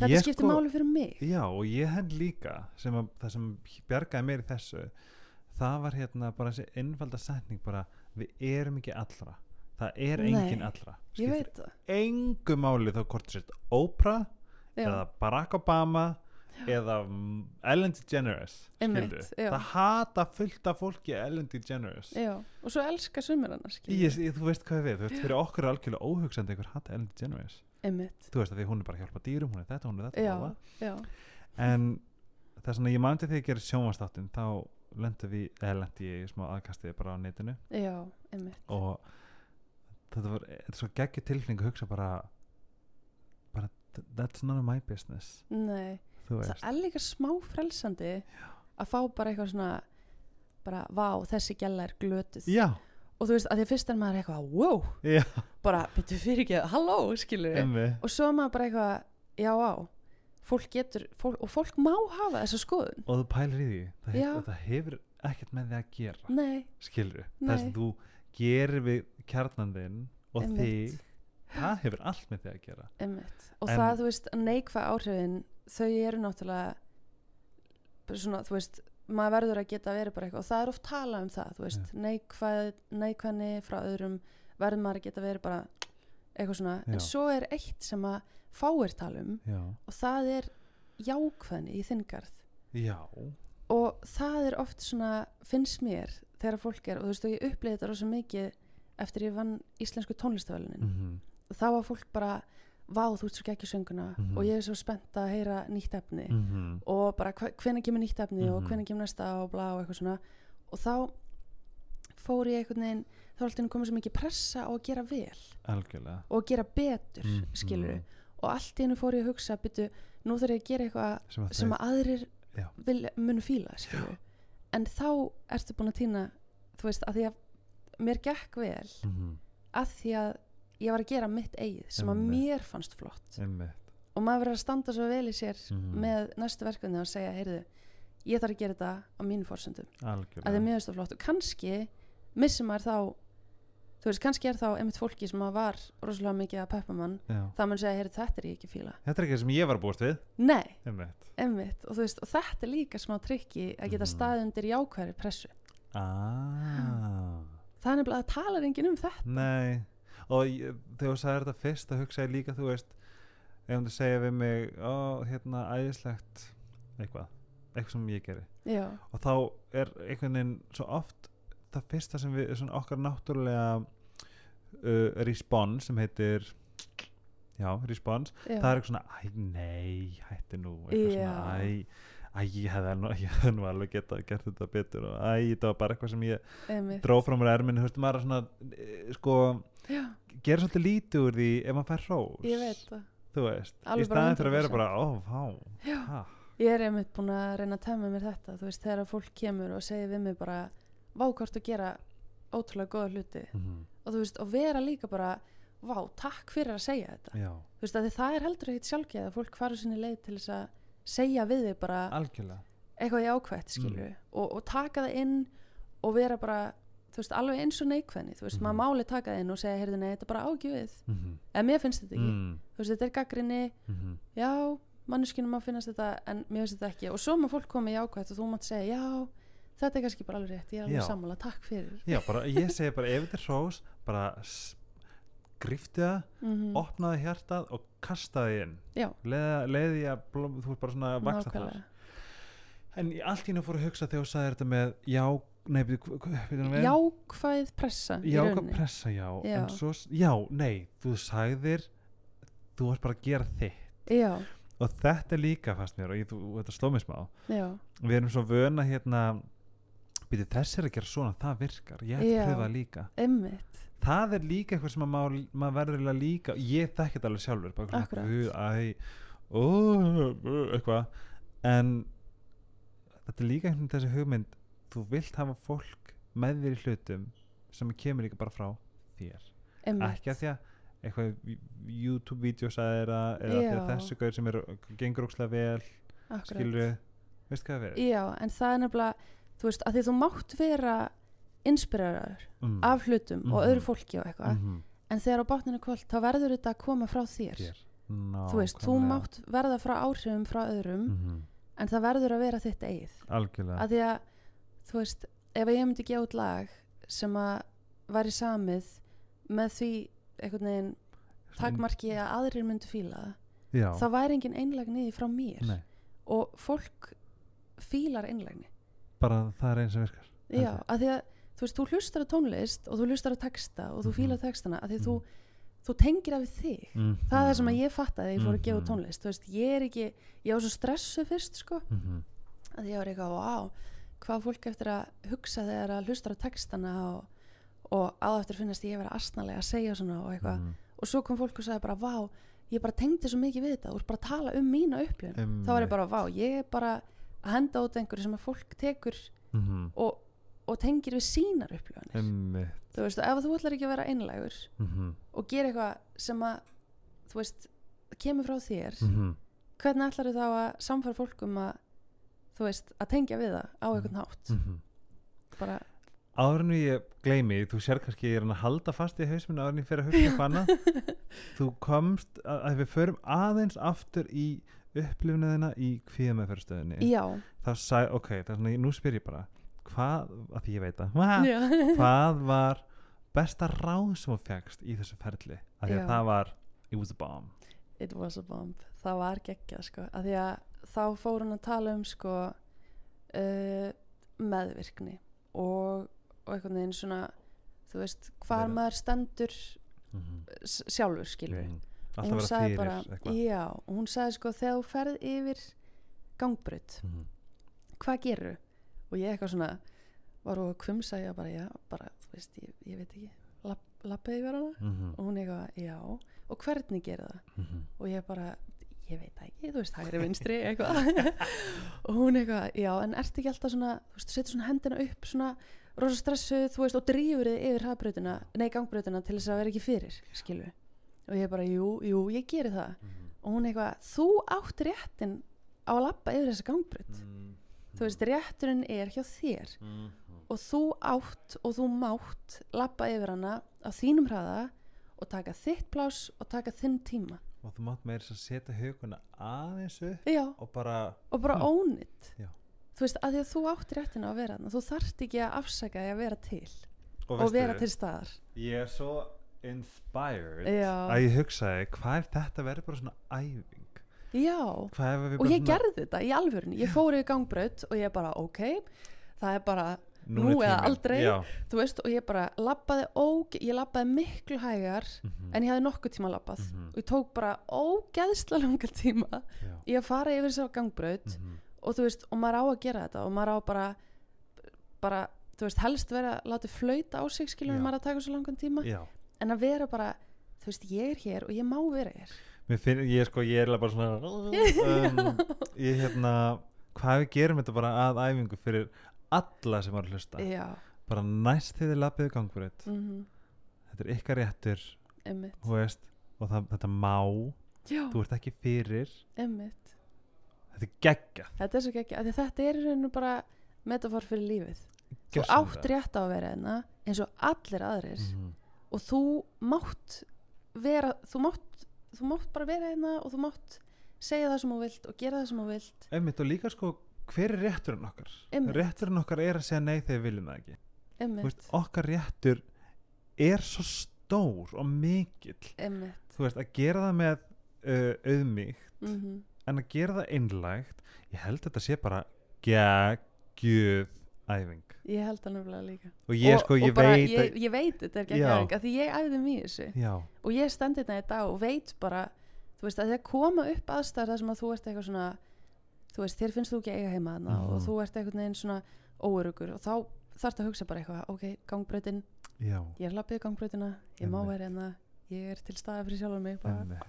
[SPEAKER 2] þetta
[SPEAKER 1] Ég
[SPEAKER 2] skiptir
[SPEAKER 1] sko-
[SPEAKER 2] máli fyrir mig.
[SPEAKER 1] Já og ég held líka sem að, það sem bjargaði mér í þessu það var hérna bara þessi einfalda setning bara við erum ekki allra. Það er engin allra.
[SPEAKER 2] ég
[SPEAKER 1] Skiptir
[SPEAKER 2] veit það.
[SPEAKER 1] engu máli þá hvort þú sért Oprah
[SPEAKER 2] já,
[SPEAKER 1] eða Barack Obama eða Ellen DeGeneres skildu. það hata fullt af fólki Ellen DeGeneres.
[SPEAKER 2] Já, og svo elska sumir
[SPEAKER 1] ég, þú veist hvað við, þú veist fyrir okkur er algjörlega óhugsandi einhver hata Ellen DeGeneres.
[SPEAKER 2] Einmitt,
[SPEAKER 1] þú veist að því hún er bara að hjálpa dýrum, hún er þetta, hún er þetta
[SPEAKER 2] já,
[SPEAKER 1] en það er svona, ég mandi þegar ég gerir sjónvastáttin þá lendi við, eða lendi ég í smá aðkastið bara á netinu. Og þetta var, þetta er svo geggju tilfinning að hugsa bara bara, that's none of my business.
[SPEAKER 2] Nei, það er líka smá frelsandi að fá bara eitthvað svona bara, vá, þessi gæla er glötuð.
[SPEAKER 1] Já,
[SPEAKER 2] og þú veist, að því að fyrst er maður eitthvað wow,
[SPEAKER 1] já,
[SPEAKER 2] bara, byrju fyrir ekki halló, skilur
[SPEAKER 1] emmi
[SPEAKER 2] og svo er maður bara eitthvað, já, á fólk getur, fólk, og fólk má hafa þessa skoðun.
[SPEAKER 1] Og þú pælir í því. Það,
[SPEAKER 2] Já.
[SPEAKER 1] hef, það hefur ekkert með því að gera
[SPEAKER 2] nei,
[SPEAKER 1] skilur,
[SPEAKER 2] Nei.
[SPEAKER 1] það sem þú gerir við kjarnandinn og
[SPEAKER 2] Einmitt.
[SPEAKER 1] þig það hefur allt með því að gera.
[SPEAKER 2] Einmitt. Og
[SPEAKER 1] En-
[SPEAKER 2] það, þú veist, neikvæð áhrifin þau eru náttúrulega svona, þú veist maður verður að geta verið bara eitthvað. Og það er oft talað um það, þú veist, neikvæð neikvæðni frá öðrum verður maður að geta verið bara eitthvað svona.
[SPEAKER 1] Já.
[SPEAKER 2] en svo er eitt sem að fáir tala um
[SPEAKER 1] já,
[SPEAKER 2] og það er jákvæðni í þinn garð.
[SPEAKER 1] Já,
[SPEAKER 2] og það er oft svona finnst mér þegar fólk er og þú veist og ég upplýði þetta rosa mikið eftir ég vann íslensku tónlistavölunin
[SPEAKER 1] mm
[SPEAKER 2] þá var fólk bara vá þú ert svo ekki sönguna
[SPEAKER 1] Mhm.
[SPEAKER 2] og ég er svo spennt að heyra nýtt efni
[SPEAKER 1] -hmm.
[SPEAKER 2] og bara hvenær kemur nýtt efni og
[SPEAKER 1] Mhm.
[SPEAKER 2] hvenær kemur næsta og blá og eitthvað svona og þá fór ég einhvern veginn þá var alltaf komið svo mikið pressa á að gera vel
[SPEAKER 1] algjörlega
[SPEAKER 2] og að gera betur
[SPEAKER 1] Mhm.
[SPEAKER 2] skilur og allt í hennu fór ég að hugsa byrju, nú þarf ég að gera eitthvað
[SPEAKER 1] sem að,
[SPEAKER 2] sem að aðrir vil, munu fíla skilju. en þá ertu búin að týna þú veist, að því að mér gekk vel
[SPEAKER 1] mm -hmm.
[SPEAKER 2] að því að ég var að gera mitt eigið sem að mér fannst flott.
[SPEAKER 1] Einmitt.
[SPEAKER 2] Og maður verður að standa svo vel í sér
[SPEAKER 1] Mhm.
[SPEAKER 2] með næstu verkefni og segja, heyrðu ég þarf að gera þetta á mínu fórsöndum að það er mjög stóð flott. Og kannski missir maður þá þú veist, kannski er þá einmitt fólki sem var rosalega mikið að peppa mann það mann segja, heyrðu, þetta er ég ekki fíla.
[SPEAKER 1] Þetta er ekki það sem ég var að búast við.
[SPEAKER 2] Nei,
[SPEAKER 1] einmitt.
[SPEAKER 2] Einmitt, og veist, og þetta er líka smá trikki að geta
[SPEAKER 1] Mhm.
[SPEAKER 2] staðið undir jákværi pressu.
[SPEAKER 1] Ah.
[SPEAKER 2] það er nefnilega að tala enginn um þetta.
[SPEAKER 1] Nei, og ég, þegar þú sagði þetta fyrst þá hugsaði líka, þú veist ef þú segja við mig, ó, hérna æðislegt, eitthvað eitthvað sem ég geri,
[SPEAKER 2] já,
[SPEAKER 1] og þá er einhvern veginn svo oft það fyrsta sem við, svona okkar náttúrulega uh, response sem heitir já, response,
[SPEAKER 2] já,
[SPEAKER 1] það er eitthvað svona æ, nei, hætti nú eitthvað
[SPEAKER 2] Já.
[SPEAKER 1] svona, æ, æ, ég hefði nú, ég nú alveg getað gert þetta betur og æ, þetta var bara eitthvað sem ég
[SPEAKER 2] einmitt.
[SPEAKER 1] dró frá mér erminu, veist, maður svona eh, sko,
[SPEAKER 2] já,
[SPEAKER 1] gera svolítið lítið úr því ef maður fær hrós.
[SPEAKER 2] Ég veit það.
[SPEAKER 1] Þú veist, í staðin fyrir að vera
[SPEAKER 2] 100%.
[SPEAKER 1] bara, ha,
[SPEAKER 2] ég er einmitt búin að reyna að temma mér þetta þú veist, þegar fólk kemur og segir við mig bara vákvart að gera ótrúlega góða hluti.
[SPEAKER 1] Mhm,
[SPEAKER 2] og þú veist, og vera líka bara vá, takk fyrir að segja þetta.
[SPEAKER 1] Já,
[SPEAKER 2] þú veist, að það er heldur ekkit sjálfgeð að fólk farið sinni leið til þess að segja við þig bara
[SPEAKER 1] algjörlega.
[SPEAKER 2] eitthvað jákvætt, skilju og, og taka það inn og vera bara veist, alveg eins og neikvæðni. Þú veist,
[SPEAKER 1] Mhm.
[SPEAKER 2] maður máli taka það inn og segja, heyrðu, nei, þetta er bara ágjöfið.
[SPEAKER 1] Mhm,
[SPEAKER 2] eða mér finnst þetta ekki,
[SPEAKER 1] mm,
[SPEAKER 2] þú veist, þetta er gaggrinni
[SPEAKER 1] mhm,
[SPEAKER 2] já, manneskinu maður finnast þetta en mér finnst þetta ekki. Og svo maður fólk komið jákvætt og þú mátt segja, já, þetta er kannski bara alveg rétt. Ég er alveg sammála, takk fyrir.
[SPEAKER 1] Já, bara, ég segi bara ef þetta er hrós, bara grifti það,
[SPEAKER 2] mm
[SPEAKER 1] opnaði hjartað og kastaði inn. Leiði, að blóm, þú ert bara svona að vaksa
[SPEAKER 2] nákvæmlega.
[SPEAKER 1] En allt nú fór að hugsa þegar þú sagði þetta með já, nei,
[SPEAKER 2] jákvæð pressa í
[SPEAKER 1] já, hvað
[SPEAKER 2] rauninni.
[SPEAKER 1] pressa, já,
[SPEAKER 2] Já.
[SPEAKER 1] en svo, já, nei þú sagðir þú ert bara að gera þitt.
[SPEAKER 2] Já,
[SPEAKER 1] og þetta er líka fast mér og ég, þú, þetta sló mig smá.
[SPEAKER 2] Já,
[SPEAKER 1] við erum svo vöna hérna byrju, þess er að gera svona, það virkar. Ég ætti að pröfa það líka.
[SPEAKER 2] Einmitt
[SPEAKER 1] það er líka eitthvað sem að maður, maður verður líka, ég þekki þetta alveg sjálfur bara svona, eitthvað. En þetta er líka einhvern þessi hugmynd þú vilt hafa fólk með þér í hlutum sem kemur líka bara frá þér.
[SPEAKER 2] Einmitt,
[SPEAKER 1] ekki að því að eitthvað þér að eða því að
[SPEAKER 2] Já.
[SPEAKER 1] þessu gauð sem er, gengur ókslega vel
[SPEAKER 2] akkurat.
[SPEAKER 1] skilur veist hvað það er?
[SPEAKER 2] Já, en það er nefnilega þú veist, að því þú mátt vera inspireraður
[SPEAKER 1] mm.
[SPEAKER 2] af hlutum og
[SPEAKER 1] Mhm.
[SPEAKER 2] öðru fólki og eitthvað.
[SPEAKER 1] -hmm.
[SPEAKER 2] en þegar á bátninu kvöld, þá verður þetta að koma frá þér.
[SPEAKER 1] Þér.
[SPEAKER 2] Þú veist, þú mátt verða frá áhrifum frá öðrum
[SPEAKER 1] mm
[SPEAKER 2] en það verður að vera þitt eigið.
[SPEAKER 1] Algjörlega.
[SPEAKER 2] Að því að, þú veist ef ég myndi gefa út lag sem að væri samið með því einhvern veginn takmarki að aðrir myndu fíla
[SPEAKER 1] já,
[SPEAKER 2] það væri engin einlægni í því frá mér.
[SPEAKER 1] Nei,
[SPEAKER 2] og fólk fílar einlægni.
[SPEAKER 1] Bara það er eins sem virkar.
[SPEAKER 2] Já, að því að þú veist, þú hlustar á tónlist og þú hlustar á texta og þú
[SPEAKER 1] Mhm.
[SPEAKER 2] fílar textana að því að
[SPEAKER 1] Mhm.
[SPEAKER 2] þú, þú tengir af þig
[SPEAKER 1] mm
[SPEAKER 2] það er það sem að ég fattaði þegar ég fór að gefa
[SPEAKER 1] Mhm.
[SPEAKER 2] tónlist þú veist, ég er ekki, ég var svo stressu fyrst sko,
[SPEAKER 1] -hmm.
[SPEAKER 2] að ég var eitthvað, vá hvað á fólk eftir að hugsa þegar að hlustar á textana og, og á eftir finnast ég vera asnalega að segja svona og eitthvað,
[SPEAKER 1] Mhm.
[SPEAKER 2] og svo kom fólk og sagði bara, vá, ég bara tengdi svo mikið við þetta, þú ert bara að tala um mína upplifun þá var ég bara, vá, ég bara að henda út einhverju sem að fólk tekur
[SPEAKER 1] -hmm.
[SPEAKER 2] og, og tengir við sínar
[SPEAKER 1] Einmitt.
[SPEAKER 2] þú veist, ef þú ætlar ekki að vera einlægur
[SPEAKER 1] Mhm.
[SPEAKER 2] og gera eitthvað sem að þú veist, kemur frá þér
[SPEAKER 1] Mhm.
[SPEAKER 2] hvernig ætlar þú þá að samfara fólk um að þú veist, að tengja við það á einhvern hátt
[SPEAKER 1] Mhm.
[SPEAKER 2] bara,
[SPEAKER 1] áður en ég gleymi, þú sér kannski ég er hann að halda fast í hausminu en ég fyrir að hugsa eitthvað annað þú komst að, að við förum aðeins aftur í upplifunaðina í kvíðamæðferðstöðinni
[SPEAKER 2] já,
[SPEAKER 1] þá sagði, ok, það er svona, nú spyr ég bara hvað, að því ég veit það
[SPEAKER 2] já.
[SPEAKER 1] hvað var besta ráð sem þú fegst í þessu ferli að því að
[SPEAKER 2] Já.
[SPEAKER 1] það var it was a bomb
[SPEAKER 2] it was a bomb það var geggjað sko að því að þá fór hún að tala um sko uh, meðvirkni og, og einhvern veginn svona þú veist, hvar
[SPEAKER 1] Vera-
[SPEAKER 2] maður stendur
[SPEAKER 1] mm -hmm.
[SPEAKER 2] s- sjálfur skilur
[SPEAKER 1] mm.
[SPEAKER 2] og
[SPEAKER 1] alltaf
[SPEAKER 2] hún
[SPEAKER 1] vera
[SPEAKER 2] sagði
[SPEAKER 1] fyrir
[SPEAKER 2] bara,
[SPEAKER 1] eitthvað
[SPEAKER 2] já, og hún sagði sko þegar þú ferð yfir gangbrut
[SPEAKER 1] Mhm.
[SPEAKER 2] hvað gerur og ég eitthvað svona var og kvumsa ég bara, já, bara, þú veist, ég, ég veit ekki Lapp, lappaði yfir hana
[SPEAKER 1] mhm,
[SPEAKER 2] og hún eitthvað, já, og hvernig gerir það?
[SPEAKER 1] Mhm.
[SPEAKER 2] og ég bara, ég veit það ekki þú veist, hægri vinstri, eitthvað. Og hún eitthvað, já, en ertu ekki alltaf svona þú veist, þú setur svona hendina upp svona rosa stressuð, þú veist, og drífur þið yfir hafbrautina, nei, gangbrautina til þess að vera ekki fyrir, skilu og ég bara, jú, jú, ég geri það.
[SPEAKER 1] Mhm.
[SPEAKER 2] og hún eitthvað, þú átt réttin á að lappa yfir þessa gangbraut.
[SPEAKER 1] Mhm.
[SPEAKER 2] Þú veist, rétturinn er hjá þér.
[SPEAKER 1] Mhm.
[SPEAKER 2] og þú átt og þú mátt lappa yfir hana á þínum hraða og taka þitt plás og taka þinn tíma.
[SPEAKER 1] Og þú mátt meira þess að setja huguna aðeins upp
[SPEAKER 2] já,
[SPEAKER 1] og bara
[SPEAKER 2] og bara
[SPEAKER 1] Já.
[SPEAKER 2] þú veist, að því að þú átt réttina að vera þarna. Þú þarft ekki að afsaka því að vera til og,
[SPEAKER 1] veistu,
[SPEAKER 2] vera til staðar.
[SPEAKER 1] ég er svo inspired
[SPEAKER 2] Já.
[SPEAKER 1] að ég hugsaði hvað ef þetta verður bara svona æfing
[SPEAKER 2] já, og ég gerði þetta í alvörunni ég fór í gangbraut og ég bara, ok það er bara,
[SPEAKER 1] er
[SPEAKER 2] nú eða aldrei. veist, og ég bara labbaði óg, ég labbaði miklu hægar
[SPEAKER 1] Mhm.
[SPEAKER 2] en ég hafði nokkuð tíma labbað
[SPEAKER 1] Mhm.
[SPEAKER 2] og ég tók bara ógeðslega langar tíma
[SPEAKER 1] Já.
[SPEAKER 2] í að fara yfir þess að gangbraut
[SPEAKER 1] Mhm.
[SPEAKER 2] og þú veist, og maður á að gera þetta og maður á bara bara, þú veist, helst vera látið flauta á sig skilur
[SPEAKER 1] Já.
[SPEAKER 2] maður að taka svo langan tíma
[SPEAKER 1] já
[SPEAKER 2] en að vera bara, þú veist, ég er hér og ég má vera hér
[SPEAKER 1] finn, ég sko, ég er bara svona um, ég hérna hvað við gerum þetta bara að æfingu fyrir alla sem var að hlusta.
[SPEAKER 2] Já,
[SPEAKER 1] bara næst þið er lappið gangbreyt
[SPEAKER 2] mm
[SPEAKER 1] þetta er ykkar réttur veist, og það, þetta má.
[SPEAKER 2] Já,
[SPEAKER 1] þú ert ekki fyrir.
[SPEAKER 2] Emmitt
[SPEAKER 1] þetta er gegga
[SPEAKER 2] þetta er svo að þetta er rauninu bara metafor fyrir lífið. Þú átt rétt á að vera hérna eins og allir aðrir.
[SPEAKER 1] Mm
[SPEAKER 2] og þú mátt vera, þú mátt þú mátt bara vera hérna og þú mátt segja það sem þú vilt og gera það sem þú vilt.
[SPEAKER 1] Einmitt og líka sko hver er rétturinn okkar?
[SPEAKER 2] Einmitt.
[SPEAKER 1] rétturinn okkar er að segja nei þegar við viljum það ekki. Veist, okkar réttur er svo stór og mikill.
[SPEAKER 2] Emmitt
[SPEAKER 1] þú veist, að gera það með uh, auðmíkt
[SPEAKER 2] mm
[SPEAKER 1] en að gera það einlægt ég held að þetta sé bara geggjuð æfing.
[SPEAKER 2] Ég held það nefnilega líka.
[SPEAKER 1] Og ég
[SPEAKER 2] og,
[SPEAKER 1] sko, ég
[SPEAKER 2] og bara,
[SPEAKER 1] veit
[SPEAKER 2] ég, ég veit þetta er ekki
[SPEAKER 1] Já.
[SPEAKER 2] ekki því ég æfði í þessu.
[SPEAKER 1] Já,
[SPEAKER 2] og ég stendi þetta í dag og veit bara þú veist að það koma upp aðstæður þar sem að þú ert eitthvað svona þú veist þér finnst þú ekki eiga heima þarna og þú ert einhvern veginn svona óörugur og þá þarfst að hugsa bara eitthvað ok, gangbrautin,
[SPEAKER 1] já,
[SPEAKER 2] ég er lappið gangbrautina ég má
[SPEAKER 1] Einmitt.
[SPEAKER 2] vera hérna, ég er til staða fyrir sjálfur mig bara,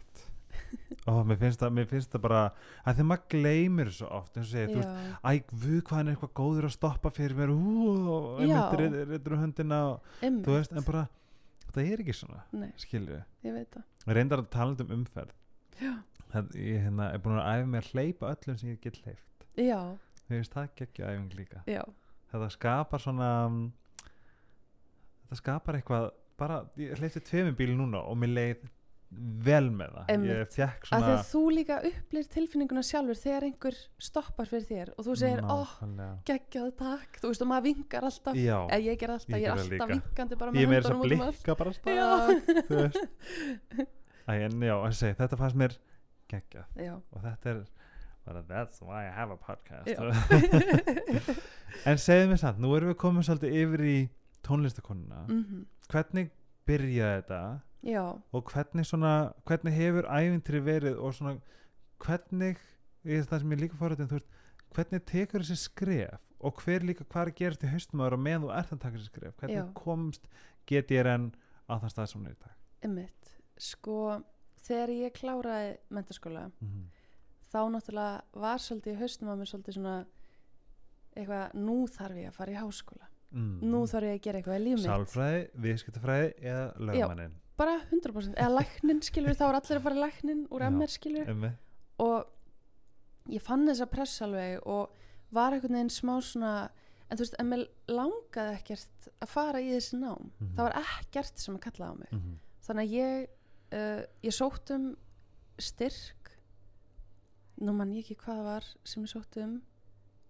[SPEAKER 1] og mér finnst það, mér finnst það bara að þegar maður gleymir svo oft eins og segir, þú veist,
[SPEAKER 2] já,
[SPEAKER 1] æ, við hvað er eitthvað góður að stoppa fyrir mér. Hú, einmitt reyður höndina og, þú veist, en bara þetta er ekki svona,
[SPEAKER 2] nei,
[SPEAKER 1] skilju
[SPEAKER 2] ég veit það.
[SPEAKER 1] Reyndar að tala um umferð. Það, ég hérna, er búin að æfa mig að hleypa öllum sem ég get hleypt. Mér finnst það geggja æfing líka.
[SPEAKER 2] Já,
[SPEAKER 1] þetta skapar svona um, þetta skapar eitthvað bara, ég hleypti tveimur bíl núna og mér leið vel með það. Ég
[SPEAKER 2] Einmitt.
[SPEAKER 1] fekk
[SPEAKER 2] að
[SPEAKER 1] svona
[SPEAKER 2] að þú líka upplir tilfinninguna sjálfur þegar einhver stoppar fyrir þér og þú segir, ó,
[SPEAKER 1] Nákvæmlega.
[SPEAKER 2] geggjað takk. Þú veist og maður vingar alltaf.
[SPEAKER 1] Já,
[SPEAKER 2] eða ég ger alltaf,
[SPEAKER 1] Ég
[SPEAKER 2] ég, er alltaf
[SPEAKER 1] líka.
[SPEAKER 2] vinkandi bara
[SPEAKER 1] ég er
[SPEAKER 2] með
[SPEAKER 1] þess að
[SPEAKER 2] um
[SPEAKER 1] blikka bara Æ, en já, en segi, þetta fannst mér geggjað.
[SPEAKER 2] Já,
[SPEAKER 1] og þetta er bara, that's why I have a podcast. En segðu mér samt, nú erum við komin svolítið yfir í tónlistakonuna
[SPEAKER 2] mm
[SPEAKER 1] hvernig byrjaði þetta
[SPEAKER 2] já,
[SPEAKER 1] og hvernig svona hvernig hefur ævintri verið og svona hvernig ég, það sem ég líka fórhættin hvernig tekur þessi skref og hver líka hvað er að gerast í haustum ára meðan þú ert að taka þessi skref? Hvernig
[SPEAKER 2] Já.
[SPEAKER 1] komst GTRN á það stað sem er dag?
[SPEAKER 2] Emmitt sko, þegar ég kláraði mentaskóla,
[SPEAKER 1] mm
[SPEAKER 2] þá náttúrulega var svolítið í haustum á mér svolítið svona eitthvað, nú þarf ég að fara í háskóla.
[SPEAKER 1] Mm.
[SPEAKER 2] nú þarf ég að gera eitthvað í líf mitt.
[SPEAKER 1] Sálfræði, viðskiptafræði eða lögmannin
[SPEAKER 2] bara 100% eða læknin skilur þá er allir að fara læknin úr. MR skilur
[SPEAKER 1] um,
[SPEAKER 2] og ég fann þessa press alveg og var einhvern veginn smá svona en þú veist, en mér langaði ekkert að fara í þessi nám.
[SPEAKER 1] Mhm.
[SPEAKER 2] það var ekkert sem að kallaði á mig.
[SPEAKER 1] Mm
[SPEAKER 2] þannig að ég uh, ég sótt um styrk. Nú mann ég ekki hvað var sem ég sótt um.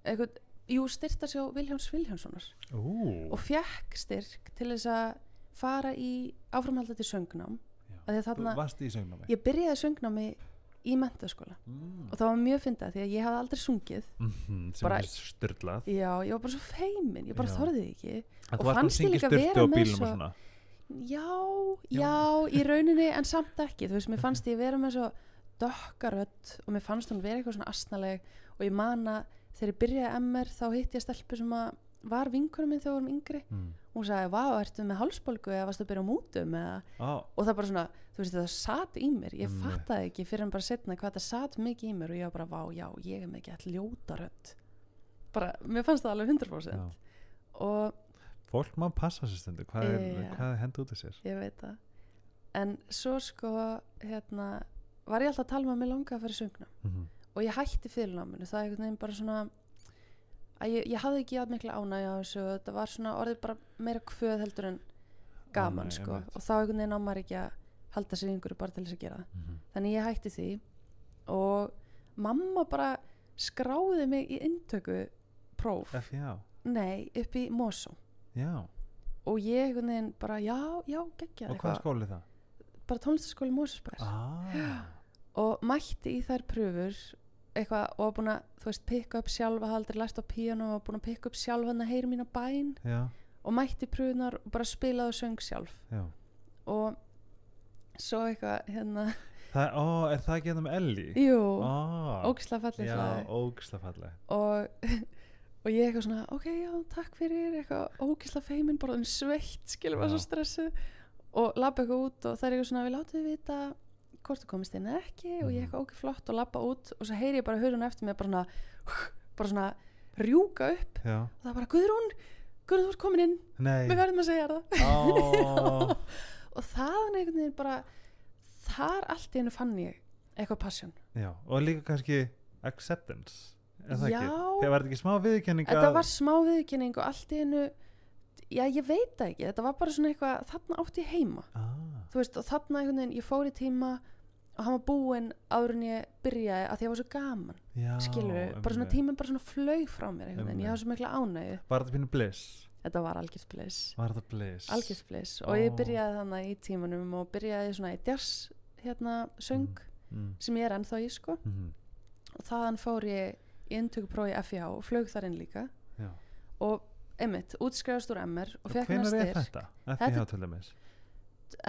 [SPEAKER 2] Eitthvað, jú styrktarsjó Viljáns Viljánssonar og fekk styrk til þess að fara í áframhaldandi söngnám að
[SPEAKER 1] varst í söngnámi
[SPEAKER 2] ég byrjaði söngnámi í mentaskóla
[SPEAKER 1] mm.
[SPEAKER 2] og það var mjög fyndað því að ég hafði aldrei sungið.
[SPEAKER 1] Mm sem
[SPEAKER 2] bara-
[SPEAKER 1] er styrlað
[SPEAKER 2] já, ég var bara svo feimin, ég bara
[SPEAKER 1] Já.
[SPEAKER 2] þorði því ekki.
[SPEAKER 1] En
[SPEAKER 2] og fannst
[SPEAKER 1] að
[SPEAKER 2] ég líka
[SPEAKER 1] styrtu
[SPEAKER 2] vera með svo- já,
[SPEAKER 1] Já.
[SPEAKER 2] já, í rauninni en samt ekki, þú veist, mér fannst ég vera með svo dökkarödd og mér fannst hún vera eitthvað svona astnaleg og ég man að þegar ég byrjaði MR þá hitti ég stelpu sem að var vinkunum minn þegar við vorum yngri.
[SPEAKER 1] Mm.
[SPEAKER 2] Hún sagði, vá, ertu með hálsbólgu eða varstu að byrja á mútum eða?
[SPEAKER 1] Ó,
[SPEAKER 2] og það bara svona, þú veist það satt í mér. Ég
[SPEAKER 1] Einmitt.
[SPEAKER 2] fattaði ekki fyrir en bara setna hvað það satt mikið í mér og ég var bara, vá, já, ég er með ekki all ljóta rödd. Bara, mér fannst það alveg 100%
[SPEAKER 1] já.
[SPEAKER 2] og
[SPEAKER 1] fólk má passa sér stundu hvað er, hvað er hend út af sér?
[SPEAKER 2] Ég veit það. En svo sko, hérna var ég alltaf að tala um að mér langaði að fara í söngna.
[SPEAKER 1] Mm
[SPEAKER 2] og ég hætti fyrirnáminu. Það er einhvern veginn bara svona að ég, ég hafði ekki jafn mikla ánægja á þessu. Og þetta var svona orðið bara meira kvöð heldur en gaman
[SPEAKER 1] Ánægja,
[SPEAKER 2] sko. og þá einhvern veginn á maður ekki að halda sér yngur bara til þess að gera það.
[SPEAKER 1] -hmm.
[SPEAKER 2] þannig ég hætti því og mamma bara skráði mig í inntöku próf,
[SPEAKER 1] FJá,
[SPEAKER 2] nei, upp í Mosó.
[SPEAKER 1] Já.
[SPEAKER 2] Og ég einhvern veginn bara, já, já, geggja
[SPEAKER 1] og hvað skóli það?
[SPEAKER 2] bara tónlistaskóli Mosesbær
[SPEAKER 1] Ah,
[SPEAKER 2] og mætti í þær pröfur eitthvað og var búin að, þú veist, pikka upp sjálfa hafði aldrei læst á píano og búin að pikka upp sjálfa hann að heyra mína bæn
[SPEAKER 1] já,
[SPEAKER 2] og mætti í pröfunar og bara spilaði og söng sjálf.
[SPEAKER 1] Já.
[SPEAKER 2] Og svo eitthvað, hérna.
[SPEAKER 1] Það, ó, er það ekki ennum Elli?
[SPEAKER 2] jú,
[SPEAKER 1] Ó,
[SPEAKER 2] ógislega fallið
[SPEAKER 1] já, falleg.
[SPEAKER 2] Og, og ég eitthvað svona ok, já, takk fyrir, eitthvað ógislega feimin, bara sveitt, skilur var
[SPEAKER 1] Já.
[SPEAKER 2] svo stressuð. Og labba eitthvað út og það er eitthvað svona, við látum við vita hvort þú komist inn eða ekki og ég
[SPEAKER 1] Mhm.
[SPEAKER 2] eitthvað ok, flott og labba út og svo heyri ég bara hörun eftir mig bara svona, bara svona rjúka upp.
[SPEAKER 1] Já,
[SPEAKER 2] og það bara, Guðrún, Guðrún, þú ert komin inn.
[SPEAKER 1] Nei.
[SPEAKER 2] Við verðum að segja það.
[SPEAKER 1] Ó,
[SPEAKER 2] og þaðan einhvern veginn bara þar allt í hennu fann ég eitthvað passion.
[SPEAKER 1] Já, og líka kannski acceptance það var ekki smá viðkenning
[SPEAKER 2] þetta var smá viðkynning og allt í hennu já ég veit ekki, þetta var bara svona eitthvað þarna átti ég heima.
[SPEAKER 1] Ah,
[SPEAKER 2] þú veist og þarna einhvern veginn, ég fór í tíma og hann var búinn áður en ég byrjaði að því að það var svo gaman
[SPEAKER 1] já,
[SPEAKER 2] skilur bara svona tíminn bara svona flög frá mér einhvern veginn, ég
[SPEAKER 1] Einmitt.
[SPEAKER 2] hafði svo mikla ánægju
[SPEAKER 1] var þetta pínu bliss?
[SPEAKER 2] þetta var algjört bliss
[SPEAKER 1] var þetta bliss?
[SPEAKER 2] algjört bliss og ég byrjaði þannig í tímanum og byrjaði svona í jazz hérna söng
[SPEAKER 1] mm.
[SPEAKER 2] sem ég er ennþá í sko
[SPEAKER 1] Mm.
[SPEAKER 2] og þaðan fór ég í inntökuprófi FIH og flög þar inn líka
[SPEAKER 1] já
[SPEAKER 2] og einmitt, útskrifast úr MR og fekk hennar
[SPEAKER 1] er
[SPEAKER 2] styrk
[SPEAKER 1] þetta?
[SPEAKER 2] Þetta-
[SPEAKER 1] FIH til dæmis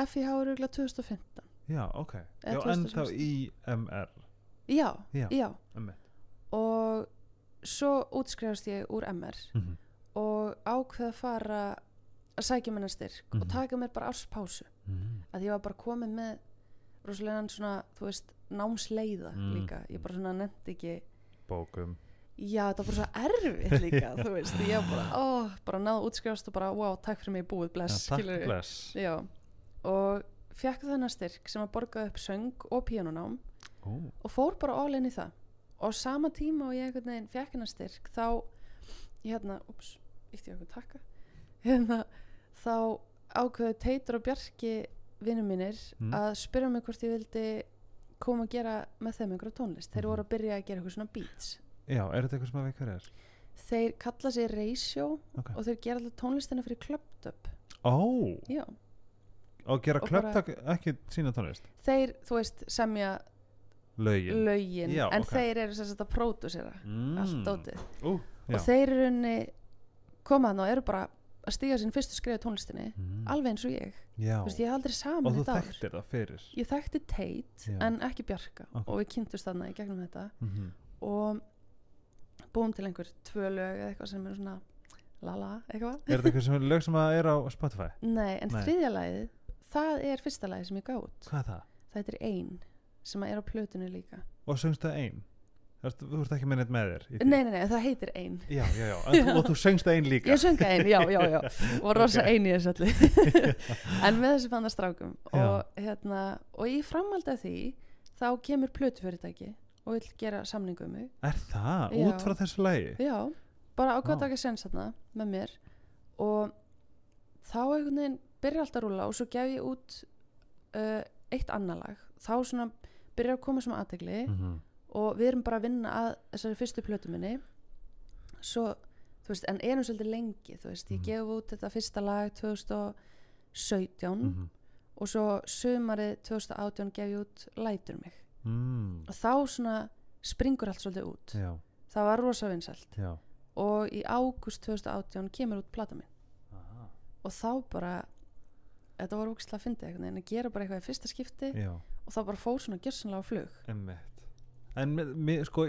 [SPEAKER 2] FIH er auðvitað 2015
[SPEAKER 1] já, ok, já, en þá
[SPEAKER 2] 2016.
[SPEAKER 1] í MR
[SPEAKER 2] já,
[SPEAKER 1] Já.
[SPEAKER 2] já, og svo útskrifast ég úr MR
[SPEAKER 1] Mhm.
[SPEAKER 2] og ákveð að fara að sækja mér hennar styrk og
[SPEAKER 1] Mhm.
[SPEAKER 2] taka mér bara árspásu
[SPEAKER 1] Mm.
[SPEAKER 2] að ég var bara komin með rosalega svona, þú veist, námsleiða
[SPEAKER 1] Mm.
[SPEAKER 2] líka, ég bara svona nefndi ekki
[SPEAKER 1] bókum
[SPEAKER 2] já, það var bara svo erfitt líka þú veist, ég bara, ó, bara náðu útskrifast og bara, wow, takk fyrir mig búið, bless
[SPEAKER 1] já, takk bless
[SPEAKER 2] já, og fekk þennan styrk sem að borga upp söng og píanunám
[SPEAKER 1] Ó,
[SPEAKER 2] og fór bara all in í það og sama tíma og ég einhvern veginn fekk hennar styrk þá hérna, ups, ítti ég okkur takka hérna, þá ákveðu Teitur og Bjarki vinnum mínir
[SPEAKER 1] Mm.
[SPEAKER 2] að spyrja mig hvort ég vildi koma að gera með þeim einhverja tónlist þeir
[SPEAKER 1] Mhm.
[SPEAKER 2] voru að byrja að gera eitthvað svona beats
[SPEAKER 1] já, er þetta eitthvað sem að veikar er?
[SPEAKER 2] þeir kalla sig Ratio
[SPEAKER 1] Ok.
[SPEAKER 2] og þeir gera alltaf tónlistina fyrir Clubbed Up
[SPEAKER 1] Ó,
[SPEAKER 2] já,
[SPEAKER 1] og gera
[SPEAKER 2] Og
[SPEAKER 1] klöptak ekki sína tónlist
[SPEAKER 2] þeir, þú veist, semja
[SPEAKER 1] lögin
[SPEAKER 2] lögin
[SPEAKER 1] Já,
[SPEAKER 2] en
[SPEAKER 1] ok.
[SPEAKER 2] þeir eru sagt að pródusera
[SPEAKER 1] mm.
[SPEAKER 2] allt dótið
[SPEAKER 1] Ú, já.
[SPEAKER 2] og þeir eru unni komaðan og eru bara að stíga sín fyrstu skrifa tónlistinni
[SPEAKER 1] mm.
[SPEAKER 2] alveg eins og ég, þú veist, ég hef aldrei
[SPEAKER 1] og
[SPEAKER 2] saman
[SPEAKER 1] þú
[SPEAKER 2] þetta áður
[SPEAKER 1] þekktir það fyrir
[SPEAKER 2] ég þekkti Tate
[SPEAKER 1] Já.
[SPEAKER 2] en ekki Bjarka
[SPEAKER 1] Ok.
[SPEAKER 2] og við kynntust þarna í gegnum þetta
[SPEAKER 1] mm
[SPEAKER 2] og búum til einhver tvö lög eða eitthvað sem er svona lala eitthvað
[SPEAKER 1] er þetta eitthvað sem lög sem er á Spotify?
[SPEAKER 2] nei, en þriðja lagið það er fyrsta lagið sem ég gátt
[SPEAKER 1] hvað er það?
[SPEAKER 2] það heitir Ein sem er á plötunni líka
[SPEAKER 1] og söngst það ein? þú ert- ekki með neitt með þér
[SPEAKER 2] nei, nei, nei, það heitir Ein
[SPEAKER 1] já, já, já, en, og þú söngst það ein líka
[SPEAKER 2] ég sönga Ein, já, já, já og rosa
[SPEAKER 1] Ok.
[SPEAKER 2] ein í þessu allir en með þessu fann það strákum og, hérna, og í framhaldi af því þá kemur plötufyrirtæki og vil gera samningu um mig
[SPEAKER 1] er það?
[SPEAKER 2] Já.
[SPEAKER 1] út frá þessu lagi?
[SPEAKER 2] já, bara ákvað
[SPEAKER 1] Vá.
[SPEAKER 2] að taka sens þarna með mér og þá einhvern veginn byrja allt að rúla og svo gef ég út uh, eitt annar lag. Þá svona byrja að koma sem aðtegli
[SPEAKER 1] Mm
[SPEAKER 2] og við erum bara að vinna að þessari fyrstu plötu minni. Svo, þú veist, en erum svolítið lengi þú veist, ég
[SPEAKER 1] Mhm.
[SPEAKER 2] gef út þetta fyrsta lag 2017
[SPEAKER 1] -hmm.
[SPEAKER 2] og svo sumarið 2018 gef ég út Lætur mig.
[SPEAKER 1] Mm.
[SPEAKER 2] og þá svona springur allt svolítið út.
[SPEAKER 1] Já,
[SPEAKER 2] það var rosa vinsælt. Og í ágúst 2018 kemur út plata minn
[SPEAKER 1] Aha.
[SPEAKER 2] og þá bara þetta var ógislega að fyndi en að gera bara eitthvað í fyrsta skipti
[SPEAKER 1] já
[SPEAKER 2] og þá bara fór svona gjörsanlega á flug
[SPEAKER 1] Emmett. En mér, sko,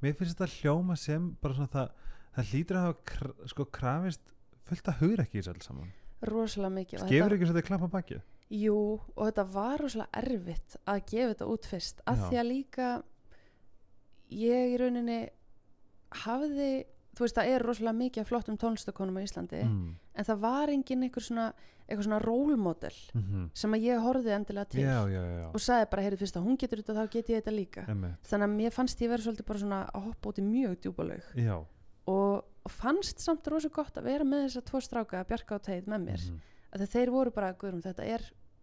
[SPEAKER 1] mér finnst þetta hljóma sem bara svona það það hlýtur að hafa sko krafist fullt að hugra ekki í alls saman
[SPEAKER 2] rosalega mikið
[SPEAKER 1] gefur ekki þetta klappa bakið
[SPEAKER 2] Jú, og þetta var rosalega erfitt að gefa þetta út fyrst að
[SPEAKER 1] Já.
[SPEAKER 2] því að líka ég í rauninni hafði, þú veist það er rosalega mikið af flottum tónlistakonum á Íslandi
[SPEAKER 1] mm.
[SPEAKER 2] en það var engin einhver svona eitthvað svona rólmodel
[SPEAKER 1] mm -hmm.
[SPEAKER 2] sem að ég horfði endilega til
[SPEAKER 1] já, já, já,
[SPEAKER 2] og sagði bara, heyrðu fyrst að hún getur þetta þá get ég þetta líka
[SPEAKER 1] Einmitt.
[SPEAKER 2] þannig að mér fannst ég verið svolítið bara svona að hoppa út í mjög djúbalaug
[SPEAKER 1] já.
[SPEAKER 2] og, og fannst samt rosa gott að vera með þessa tvo stráka, Bjarka og Teið með mér
[SPEAKER 1] Mhm.
[SPEAKER 2] að þeir voru bara, guðrum, þetta er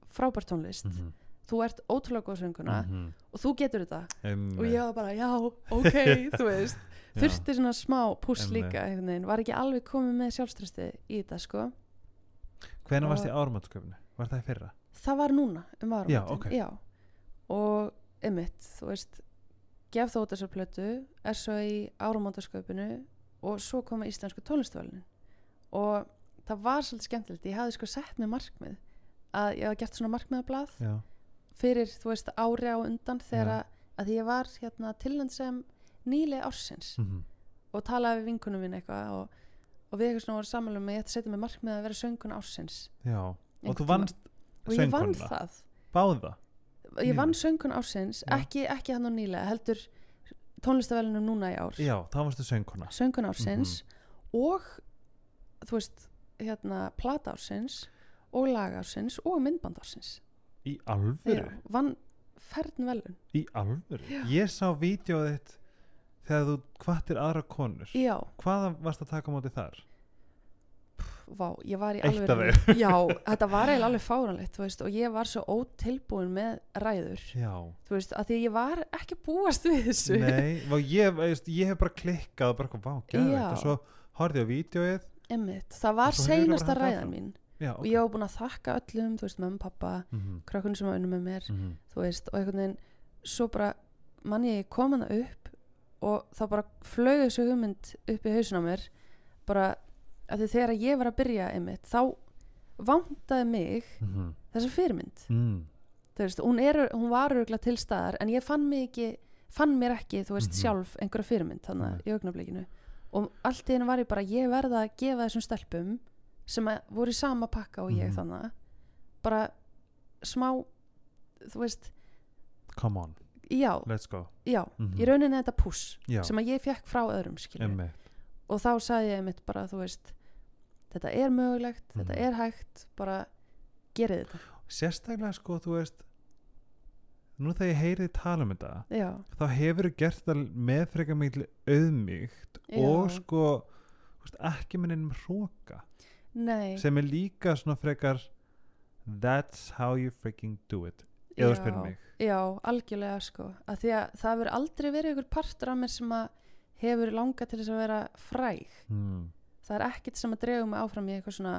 [SPEAKER 2] frábært tónlist
[SPEAKER 1] Mhm.
[SPEAKER 2] Þú ert ótrúlega góð sönguna
[SPEAKER 1] Mhm.
[SPEAKER 2] og þú getur þetta
[SPEAKER 1] Einmitt.
[SPEAKER 2] og ég var bara, já, ok, þú veist
[SPEAKER 1] Já.
[SPEAKER 2] þurfti svona smá
[SPEAKER 1] Einmitt.
[SPEAKER 2] líka var ekki alveg komið með sjálfströsti í þetta sko
[SPEAKER 1] hvenær varst í árumatsköfni? var það í fyrra?
[SPEAKER 2] það var núna um árum
[SPEAKER 1] Já, ok.
[SPEAKER 2] og ymmit, þú veist gef þó þessar plötu er svo í áramóndasköpunu og svo koma íslensku tónlistuvælinin og það var svolítið skemmtilegt ég hafði sko sett með markmið að ég hafði gert svona markmiðablað
[SPEAKER 1] já,
[SPEAKER 2] fyrir, þú veist, ári á undan þegar
[SPEAKER 1] Já.
[SPEAKER 2] að, ég var hérna tilnænd sem nýli ársins
[SPEAKER 1] Mhm.
[SPEAKER 2] og talaði við vinkunum mín eitthvað og, og við eitthvað svona voru samanlega með ég ætti að setja með markmið að vera söngun ársins
[SPEAKER 1] já. og
[SPEAKER 2] Einhvern
[SPEAKER 1] þú
[SPEAKER 2] tímann.
[SPEAKER 1] vannst
[SPEAKER 2] og ég vann það
[SPEAKER 1] báða?
[SPEAKER 2] ég vann
[SPEAKER 1] Nýlega?
[SPEAKER 2] söngun ársins,
[SPEAKER 1] Já.
[SPEAKER 2] ekki, ekki hann og nýlega heldur tónlistavælunum núna í ár
[SPEAKER 1] já, þá varstu söngkona
[SPEAKER 2] söngun ársins
[SPEAKER 1] Mhm.
[SPEAKER 2] og þú veist, hérna plata ársins og lag ársins og myndband ársins
[SPEAKER 1] í alvöru?
[SPEAKER 2] Já, vann fern velun
[SPEAKER 1] í alvöru? ég sá vídeoð þitt þegar þú kvartir aðra konur.
[SPEAKER 2] Já,
[SPEAKER 1] hvaða varst að taka móti þar?
[SPEAKER 2] vá, ég var í
[SPEAKER 1] Eitt
[SPEAKER 2] alveg
[SPEAKER 1] af
[SPEAKER 2] já, þetta var eiginlega alveg fáranlegt veist, og ég var svo ótilbúin með ræður.
[SPEAKER 1] Já,
[SPEAKER 2] þú veist, að því ég var ekki búast við þessu.
[SPEAKER 1] Nei, vá, ég, veist, ég hef bara klikkað og bara, vá,
[SPEAKER 2] Já.
[SPEAKER 1] geðveikt og svo horfði ég á vídeoið
[SPEAKER 2] Einmitt, það var seinasta ræðan mín
[SPEAKER 1] já,
[SPEAKER 2] og ég var búin að þakka öllum, þú veist, mömmu, pappa
[SPEAKER 1] mm -hmm.
[SPEAKER 2] krökkunum sem var unnum með mér
[SPEAKER 1] Mm -hmm.
[SPEAKER 2] þú veist, og einhvern veginn svo bara mann ég kom hana upp og þá bara flög þessu hugmynd upp í hausin á mér bara að því þegar ég var að byrja einmitt, þá vantaði mig þessa fyrirmynd
[SPEAKER 1] mm.
[SPEAKER 2] þú veist, hún, er, hún var örgulega til staðar en ég fann mig ekki fann mér ekki, þú veist,
[SPEAKER 1] Mhm.
[SPEAKER 2] sjálf einhverja fyrirmynd þannig í augnablikinu og allt í hennu var ég bara, ég verða að gefa þessum stelpum sem voru í sama pakka og ég
[SPEAKER 1] Mhm.
[SPEAKER 2] þannig bara smá þú veist,
[SPEAKER 1] come on,
[SPEAKER 2] já,
[SPEAKER 1] let's go.
[SPEAKER 2] Já
[SPEAKER 1] Mhm.
[SPEAKER 2] í rauninni þetta puss
[SPEAKER 1] já,
[SPEAKER 2] sem að ég fekk frá öðrum og þá sagði ég mitt bara, þú veist þetta er mögulegt, þetta
[SPEAKER 1] Mhm.
[SPEAKER 2] er hægt bara gerið þetta.
[SPEAKER 1] Sérstaklega sko, þú veist nú þegar ég heyrið tala um þetta
[SPEAKER 2] já,
[SPEAKER 1] þá hefur þú gert það með frekar mikil auðmýgt og sko veist, ekki með neinum hróka
[SPEAKER 2] nei.
[SPEAKER 1] Sem er líka svona frekar that's how you freaking do it. Eða spyrir mig.
[SPEAKER 2] Já, algjörlega sko. Að því að það hefur aldrei verið einhver partur af mér sem að hefur langað til þess að vera fræg.
[SPEAKER 1] Mm.
[SPEAKER 2] það er ekkert sem að drega mig áfram í eitthvað svona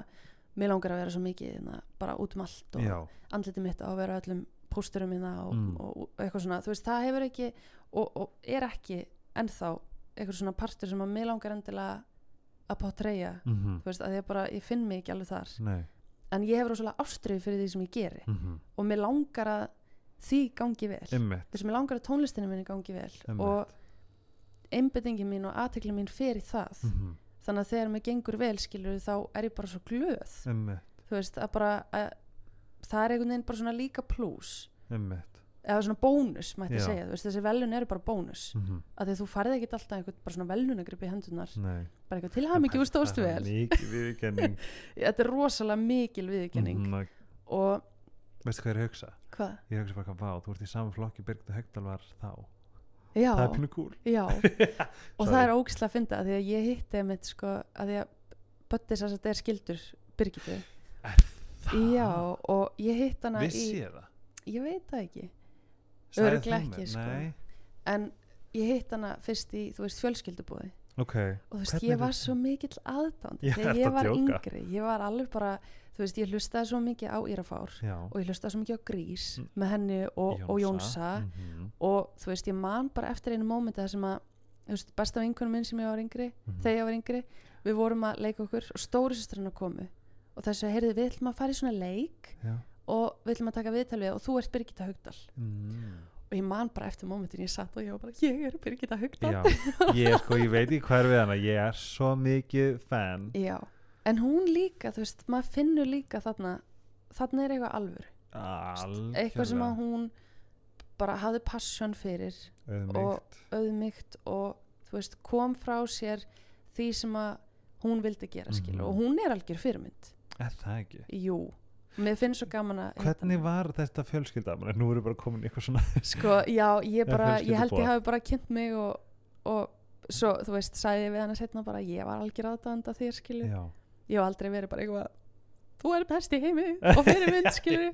[SPEAKER 2] mér langar að vera svo mikið hérna, bara út um allt og
[SPEAKER 1] já,
[SPEAKER 2] andliti mitt á að vera öllum pósturum minna og,
[SPEAKER 1] Mm.
[SPEAKER 2] og, og eitthvað svona. Þú veist, það hefur ekki og, og er ekki ennþá eitthvað svona partur sem að mér langar endilega að pátreja
[SPEAKER 1] mm
[SPEAKER 2] þú veist, að ég bara, ég finn mig ekki alveg þar.
[SPEAKER 1] Nei.
[SPEAKER 2] En ég hefur rosalega ástriði fyrir því sem ég geri.
[SPEAKER 1] Mm
[SPEAKER 2] og mér langar að því gangi vel. Þess að mér langar að tónlistinu minni gangi vel.
[SPEAKER 1] Einmitt.
[SPEAKER 2] og einbyttingin mín og aðtekli mín fer í það.
[SPEAKER 1] Mm
[SPEAKER 2] þannig að þegar mér gengur vel skilur þá er ég bara svo glöð.
[SPEAKER 1] Emmitt,
[SPEAKER 2] þú veist að bara að, það er einhvern veginn bara svona líka plús.
[SPEAKER 1] Emmitt
[SPEAKER 2] eða svona bónus mætti
[SPEAKER 1] Já.
[SPEAKER 2] segja, veist þessi velun eru bara bónus.
[SPEAKER 1] Mm
[SPEAKER 2] að því að þú farið ekkert alltaf einhvern bara svona velunagripp í hendunar
[SPEAKER 1] nei.
[SPEAKER 2] Bara eitthvað til hafa mikið úr
[SPEAKER 1] er
[SPEAKER 2] vel.
[SPEAKER 1] mikið viðurkenning.
[SPEAKER 2] Þetta er rosalega mikil viðurkenning.
[SPEAKER 1] Mhm,
[SPEAKER 2] og
[SPEAKER 1] veistu hvað ég er að hugsa?
[SPEAKER 2] Hvað,
[SPEAKER 1] ég er að hugsa bara hvað, þú ert í saman flokki Birgit Högdal var þá.
[SPEAKER 2] Já.
[SPEAKER 1] Það er pínu kúl.
[SPEAKER 2] Og það er ógislega að finna að því að ég hitti mitt sko að því að Böttis að þetta er skildur Birgitu. Já, og ég hitt hana
[SPEAKER 1] vissi
[SPEAKER 2] í
[SPEAKER 1] ég það?
[SPEAKER 2] Ég veit það ekki Ekki, sko. en ég hitt hana fyrst í, þú veist, fjölskyldubúði
[SPEAKER 1] ok.
[SPEAKER 2] Og þú veist,
[SPEAKER 1] Hvernig
[SPEAKER 2] ég var svo mikill aðdánd þegar ég
[SPEAKER 1] að
[SPEAKER 2] var
[SPEAKER 1] djóka?
[SPEAKER 2] yngri, ég var alveg bara þú veist, ég hlustaði svo mikið á Írafár
[SPEAKER 1] já,
[SPEAKER 2] og ég hlustaði svo mikið á Grís
[SPEAKER 1] Mm.
[SPEAKER 2] með henni og og Jónsa.
[SPEAKER 1] Mhm,
[SPEAKER 2] og þú veist, ég man bara eftir einu mómenti það sem að, þú veist, besta vinkunum minn sem ég var yngri,
[SPEAKER 1] mhm.
[SPEAKER 2] þegar ég var yngri við vorum að leika okkur og stóri sýstrana komu. Og þessu, heyrði, við ætlum að fara í svona leik
[SPEAKER 1] já.
[SPEAKER 2] Og við ætlum að taka viðtal við og þú ert Birgitta Haugdal
[SPEAKER 1] Mm.
[SPEAKER 2] og og ég man bara eftir momentin ég satt og ég var bara, ég er Birgitta Haugdal
[SPEAKER 1] Já, ég, sko, ég veit ekki hvað er við hana ég er svo mikið fan.
[SPEAKER 2] Já, en hún líka, þú veist, maður finnur líka þarna, þarna er eitthvað alvör
[SPEAKER 1] algjörlega
[SPEAKER 2] eitthvað sem að hún bara hafði passion fyrir
[SPEAKER 1] auðmýkt.
[SPEAKER 2] auðmygt og þú veist, kom frá sér því sem að hún vildi gera skil
[SPEAKER 1] Mhm.
[SPEAKER 2] og hún er algjör fyrirmynd.
[SPEAKER 1] Er það ekki?
[SPEAKER 2] Jú, mér finnst svo gaman að
[SPEAKER 1] hvernig var þetta fjölskylda nú við bara komin í eitthvað svona
[SPEAKER 2] Sko, já, ég bara, ég held ég hafi bara kynnt mig og, og svo, þú veist, ég við hana setna bara, ég var algjör aðdæðanda þér skilju, ég hef aldrei verið bara eitthvað þú er best í heimi og fyrirmynd skilju,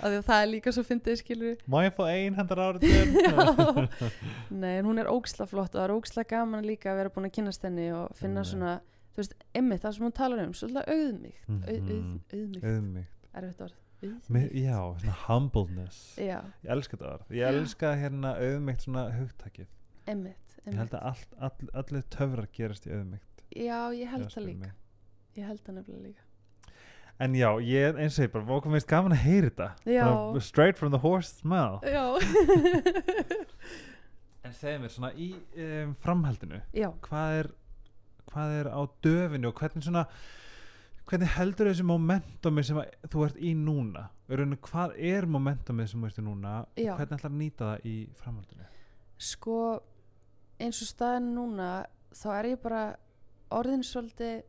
[SPEAKER 2] af því að það er líka svo fyndið skilju
[SPEAKER 1] má ég fá ein handar árið.
[SPEAKER 2] Nei, en hún er ógsla flott og það er ógsla gaman líka að vera búin að kynast henni og finna
[SPEAKER 1] Einmitt.
[SPEAKER 2] svona, þú veist, emmitt það sem hún talar um, svolítið auðmygt mm
[SPEAKER 1] Mhm.
[SPEAKER 2] auðmygt, erfitt orð. Auðmygt,
[SPEAKER 1] já, svona humbleness.
[SPEAKER 2] Já,
[SPEAKER 1] ég elska þetta orð. Ég elska hérna auðmýkt svona hugtakið.
[SPEAKER 2] Emmitt
[SPEAKER 1] ég held að allt, all, allir töfrar gerast í auðmýkt
[SPEAKER 2] já, ég held það líka. ég held það nefnilega líka.
[SPEAKER 1] En já, ég eins og ég bara vókum veist gaman að heyra þetta. Straight from the horse's mouth.
[SPEAKER 2] Já,
[SPEAKER 1] en segðu mér svona í um, framhaldinu
[SPEAKER 2] já,
[SPEAKER 1] hvað er hvað er á döfinu og hvernig svona hvernig heldur þessi momentumi sem þú ert í núna Rauninu, hvað er momentumið sem þú ert í núna
[SPEAKER 2] Já.
[SPEAKER 1] og hvernig ætlar að nýta það í framhaldinu
[SPEAKER 2] sko eins og staðin núna þá er ég bara orðin svolítið